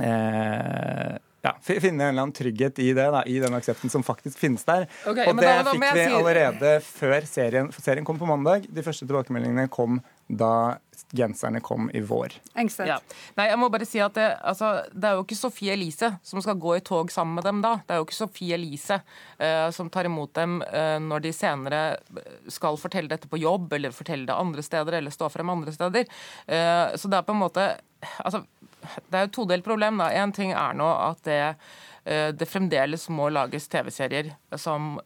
eh, ja, Finne en eller annen trygghet i det, da, i den aksepten som faktisk finnes der. Okay, og det da, da, fikk vi allerede før serien, serien kom på mandag. De første tilbakemeldingene kom da genserne kom i vår. Ja. Nei, jeg må bare si at det, altså, det, er jo ikke Sofie Elise som skal gå i tog sammen med dem da. Det er jo ikke Sofie Elise uh, som tar imot dem uh, når de senere skal fortelle dette på jobb, eller fortelle det andre steder, eller stå frem andre steder. Uh, så det er på en måte altså, Det er jo et todelt problem. da. Én ting er nå at det det fremdeles må lages TV-serier som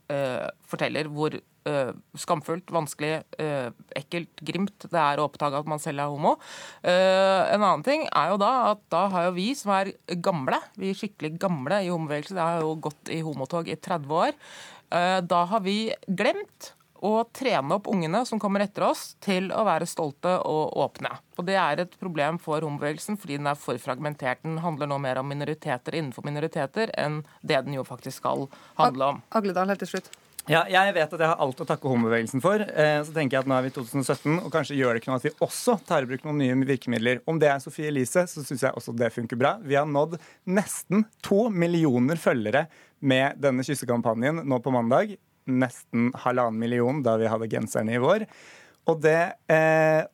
forteller hvor uh, skamfullt, vanskelig, uh, ekkelt, grimt det er å oppdage at man selv er homo. Uh, en annen ting er jo da at da har jo vi som er gamle, vi er skikkelig gamle i homobevegelsen, det har jo gått i homotog i 30 år, da har vi glemt å trene opp ungene som kommer etter oss, til å være stolte og åpne. Og Det er et problem for homobevegelsen fordi den er for fragmentert. Den handler nå mer om minoriteter innenfor minoriteter enn det den jo faktisk skal handle om. Agledal, helt til slutt. Ja, jeg vet at jeg har alt å takke homobevegelsen for. Eh, så tenker jeg at nå er vi i 2017, og kanskje gjør det ikke noe at vi også tar i bruk noen nye virkemidler. Om det er Sofie Elise, så syns jeg også det funker bra. Vi har nådd nesten to millioner følgere med denne kyssekampanjen nå på mandag. Nesten halvannen million da vi hadde genserne i vår. Og det eh,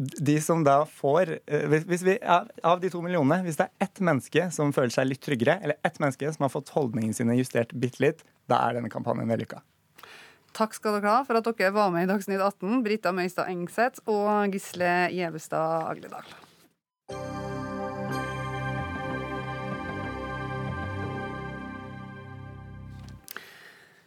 de som da får eh, vi, Av de to millionene, hvis det er ett menneske som føler seg litt tryggere, eller ett menneske som har fått holdningene sine justert bitte litt, da er denne kampanjen vellykka. Takk skal dere ha for at dere var med i Dagsnytt 18, Brita Møystad Engseth og Gisle Gjevestad Agledal.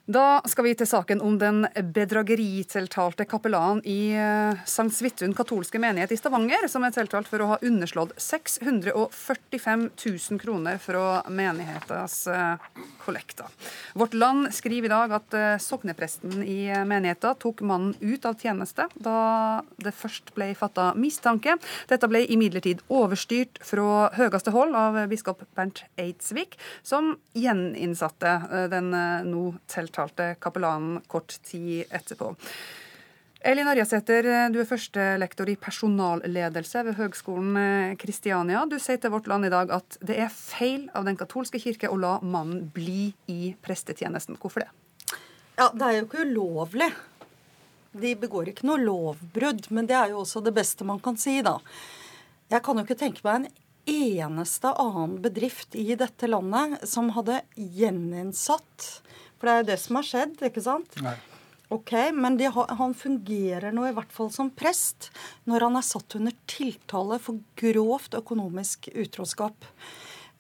Da skal vi til saken om den bedrageritiltalte kapellanen i eh, St. Svithun katolske menighet i Stavanger, som er tiltalt for å ha underslått 645 000 kroner fra menighetens eh, kollekter. Vårt Land skriver i dag at eh, soknepresten i menigheten tok mannen ut av tjeneste da det først ble fatta mistanke. Dette ble imidlertid overstyrt fra høyeste hold av biskop Bernt Eidsvik, som gjeninnsatte den nå tiltalte tiltalte kapellanen kort tid etterpå. Elin Arjasæter, du er førstelektor i personalledelse ved Høgskolen Kristiania. Du sier til Vårt Land i dag at det er feil av Den katolske kirke å la mannen bli i prestetjenesten. Hvorfor det? Ja, Det er jo ikke ulovlig. De begår ikke noe lovbrudd, men det er jo også det beste man kan si, da. Jeg kan jo ikke tenke meg en eneste annen bedrift i dette landet som hadde gjeninnsatt for det er jo det som har skjedd, ikke sant? Nei. Ok, Men har, han fungerer nå i hvert fall som prest når han er satt under tiltale for grovt økonomisk utroskap.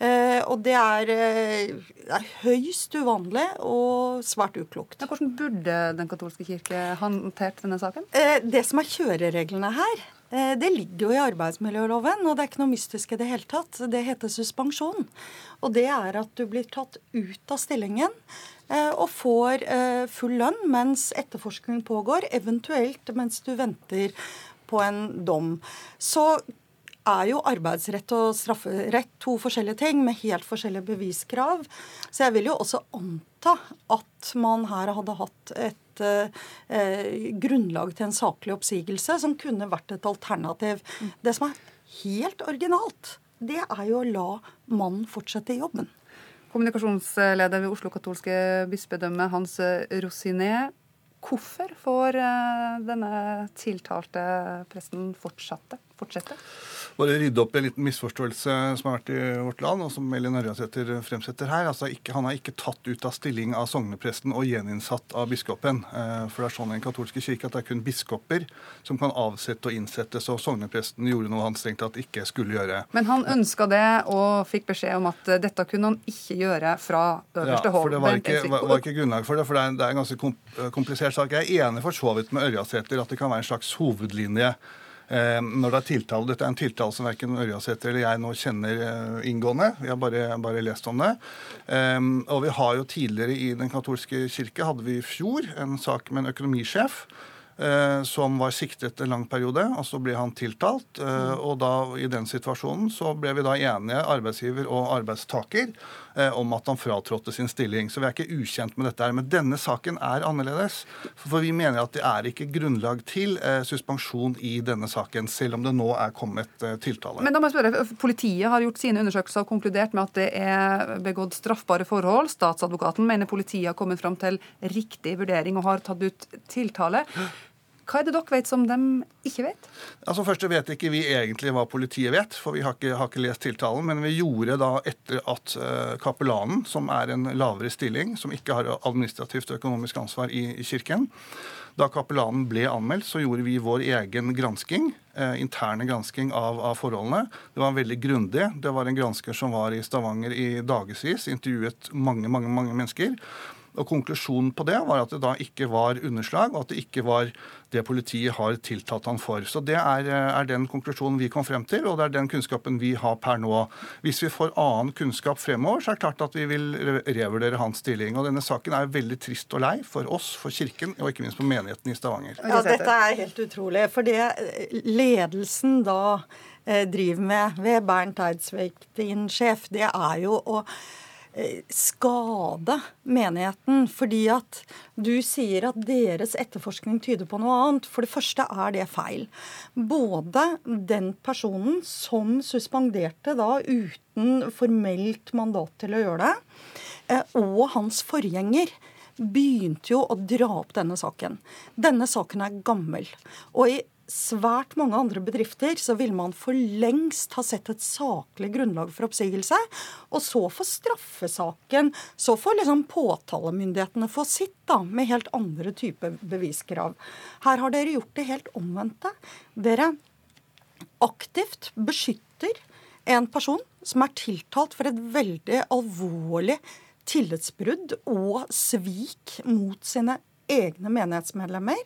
Eh, og det er, eh, er, høyst uvanlig og svært uklokt. Ja, hvordan burde Den katolske kirke håndtert denne saken? Eh, det som er kjørereglene her, eh, det ligger jo i arbeidsmiljøloven, og det er ikke noe mystisk i det hele tatt. Det heter suspensjon. Og det er at du blir tatt ut av stillingen og får eh, full lønn mens etterforskningen pågår, eventuelt mens du venter på en dom. Så er jo arbeidsrett og strafferett to forskjellige ting med helt forskjellige beviskrav. Så jeg vil jo også anta at man her hadde hatt et eh, grunnlag til en saklig oppsigelse som kunne vært et alternativ. Det som er helt originalt, det er jo å la mannen fortsette i jobben. Kommunikasjonsleder ved Oslo katolske bispedømme, Hans Rosiné. Hvorfor får eh, denne tiltalte presten fortsette? fortsette? Bare rydde opp i en liten misforståelse som har vært i vårt land, og som Elin Ørjasæter fremsetter her. Altså, ikke, han er ikke tatt ut av stilling av sognepresten og gjeninnsatt av biskopen. Eh, for det er sånn i den katolske kirke at det er kun biskoper som kan avsette og innsette, så sognepresten gjorde noe han strengt tatt ikke skulle gjøre. Men han ønska det og fikk beskjed om at dette kunne han ikke gjøre fra øverste ja, hold. For det var ikke, var, var ikke, grunnlag for det, for det er, det er en ganske komplisert sak. Jeg er enig for så vidt med Ørjasæter at det kan være en slags hovedlinje Eh, når det er tiltale, Dette er en tiltale som verken Ørjasæter eller jeg nå kjenner eh, inngående. Vi har bare, bare lest om det. Eh, og vi har jo tidligere i Den katolske kirke hadde vi i fjor en sak med en økonomisjef som var siktet en lang periode, og så ble han tiltalt. Og da, i den situasjonen så ble vi da enige, arbeidsgiver og arbeidstaker, Eh, om at han fratrådte sin stilling. Så vi er ikke ukjent med dette. her. Men denne saken er annerledes. For vi mener at det er ikke grunnlag til eh, suspensjon i denne saken, selv om det nå er kommet eh, tiltale. Men da må jeg spørre, Politiet har gjort sine undersøkelser og konkludert med at det er begått straffbare forhold. Statsadvokaten mener politiet har kommet fram til riktig vurdering og har tatt ut tiltale. Hva er det dere vet som de ikke vet? Altså Først vet ikke vi egentlig hva politiet vet, for vi har ikke, har ikke lest tiltalen. Men vi gjorde da etter at uh, kapellanen, som er en lavere stilling, som ikke har administrativt og økonomisk ansvar i, i kirken, da kapellanen ble anmeldt, så gjorde vi vår egen gransking, eh, interne gransking av, av, forholdene. Det var veldig grundig. Det var en gransker som var i Stavanger i dagevis, intervjuet mange, mange, mange mennesker. Og Konklusjonen på det var at det da ikke var underslag, og at det ikke var det politiet har tiltalt han for. Så Det er, er, den konklusjonen vi kom frem til, og det er den kunnskapen vi har per nå. Hvis vi får annen kunnskap fremover, så er det klart at vi vil revurdere hans stilling. Og Denne saken er veldig trist og lei for oss, for Kirken og ikke minst for menigheten i Stavanger. Ja, Dette er helt utrolig. For det ledelsen da eh, driver med ved Bernt Eidsvik, din sjef, det er jo å Eh, skade menigheten. Fordi at du sier at deres etterforskning tyder på noe annet. For det første er det feil. Både den personen som suspenderte da uten formelt mandat til å gjøre det, eh, og hans forgjenger begynte jo å dra opp denne saken. Denne saken er gammel. Og i svært mange andre bedrifter så vil man for lengst ha sett et saklig grunnlag for oppsigelse. Og så får straffesaken Så får liksom påtalemyndighetene få sitt, da, med helt andre typer beviskrav. Her har dere gjort det helt omvendte. Dere aktivt beskytter en person som er tiltalt for et veldig alvorlig tillitsbrudd og svik mot sine egne menighetsmedlemmer.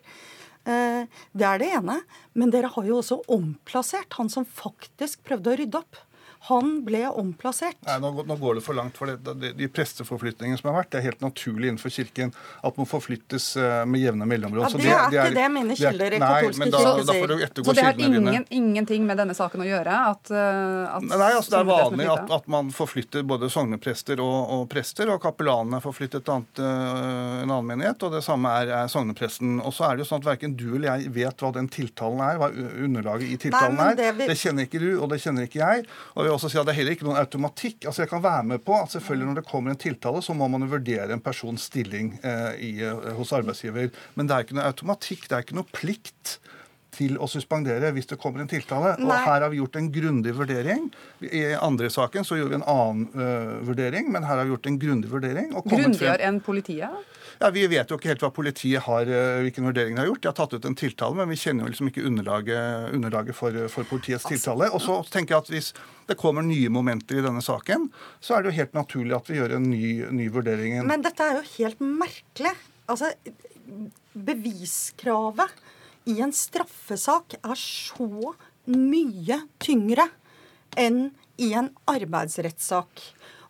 Eh, det er det ene. Men dere har jo også omplassert han som faktisk prøvde å rydde opp. Han ble omplassert. Nei, nå, nå går det for langt. for det, De, de presteforflytningene som har vært, det er helt naturlig innenfor Kirken at man forflyttes uh, med jevne mellomrom. Ja, det, det, er det er, ikke det mine kilder i katolske kirker sier. Så det har ingen, ingenting med denne saken å gjøre? At, uh, at Nei, altså Det er vanlig at, at, man forflytter både sogneprester og, og prester, og kapellanene forflyttet til annet, uh, en annen menighet, og det samme er, er sognepresten. Og så er det jo sånn at verken du eller jeg vet hva den tiltalen er, hva underlaget i tiltalen Nei, er. Det, vi... det kjenner ikke du, og det kjenner ikke jeg. og vil også si at Det er heller ikke noen automatikk. Altså Jeg kan være med på at selvfølgelig når det kommer en tiltale, så må man vurdere en persons stilling eh, i, eh, hos arbeidsgiver. Men det er ikke noe automatikk, det er ikke noe plikt til å suspendere hvis det kommer en tiltale. Nei. Og her har vi gjort en grundig vurdering. I andre saken så gjorde vi en annen uh, vurdering, men her har vi gjort en grundig vurdering. Grundigere enn politiet? Ja, Vi vet jo ikke helt hva politiet har, eh, hvilken vurdering de har gjort. De har tatt ut en tiltale, men vi kjenner jo liksom ikke underlaget, underlaget for, for, politiets altså, tiltale. Og så tenker jeg at hvis det kommer nye momenter i denne saken, så er det jo helt naturlig at vi gjør en ny, ny vurdering. Men dette er jo helt merkelig. Altså, beviskravet i en straffesak er så mye tyngre enn i en arbeidsrettssak.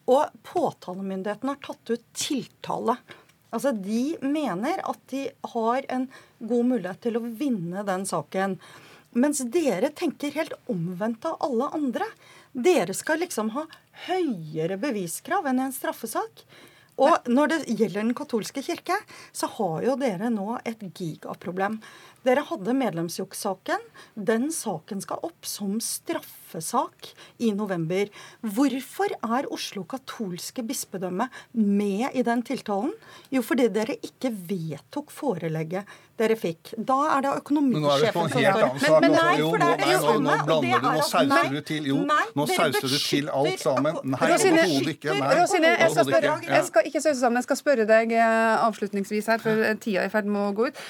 Og påtalemyndigheten har tatt ut tiltale Altså, De mener at de har en god mulighet til å vinne den saken. Mens dere tenker helt omvendt av alle andre. Dere skal liksom ha høyere beviskrav enn i en straffesak. Og når det gjelder Den katolske kirke, så har jo dere nå et gigaproblem. Dere hadde medlemsjukssaken. Den saken skal opp som straffesak i november. Hvorfor er Oslo katolske bispedømme med i den tiltalen? Jo, fordi dere ikke vedtok forelegget dere fikk. Da er det økonomisjefen som står men, men nei, for det er det samme. Nå blander du, nå sauser du til Jo, nå sauser du til alt sammen. Nei, overhodet ikke. Rosine, jeg skal, spørre, jeg skal ikke sause sammen, jeg skal spørre deg eh, avslutningsvis her, for tida er i ferd med å gå ut.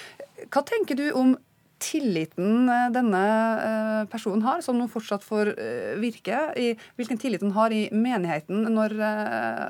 Hva tenker du om tilliten eh, denne eh, personen har, som nå fortsatt får eh, virke, i hvilken tillit han har i menigheten når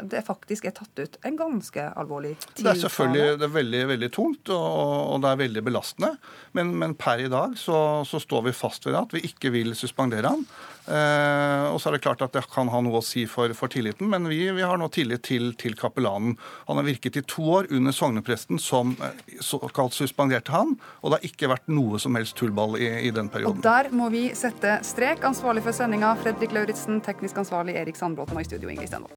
det faktisk er tatt ut en ganske alvorlig tiltale? Det er selvfølgelig det er veldig veldig tungt, og, og, det er veldig belastende. Men, men per i dag så, så, står vi fast ved at vi ikke vil suspendere han. Eh, og så er det klart at det kan ha noe å si for, for tilliten, men vi, vi, har nå tillit til, til kapellanen. Han har virket i to år under sognepresten som såkalt suspenderte han, og det har ikke vært noe som helst tullball i, i den perioden. Og Der må vi sette strek. Ansvarlig for sendinga Fredrik Lauritzen, teknisk ansvarlig Erik Sandbråten og i studio Ingrid Stenvold.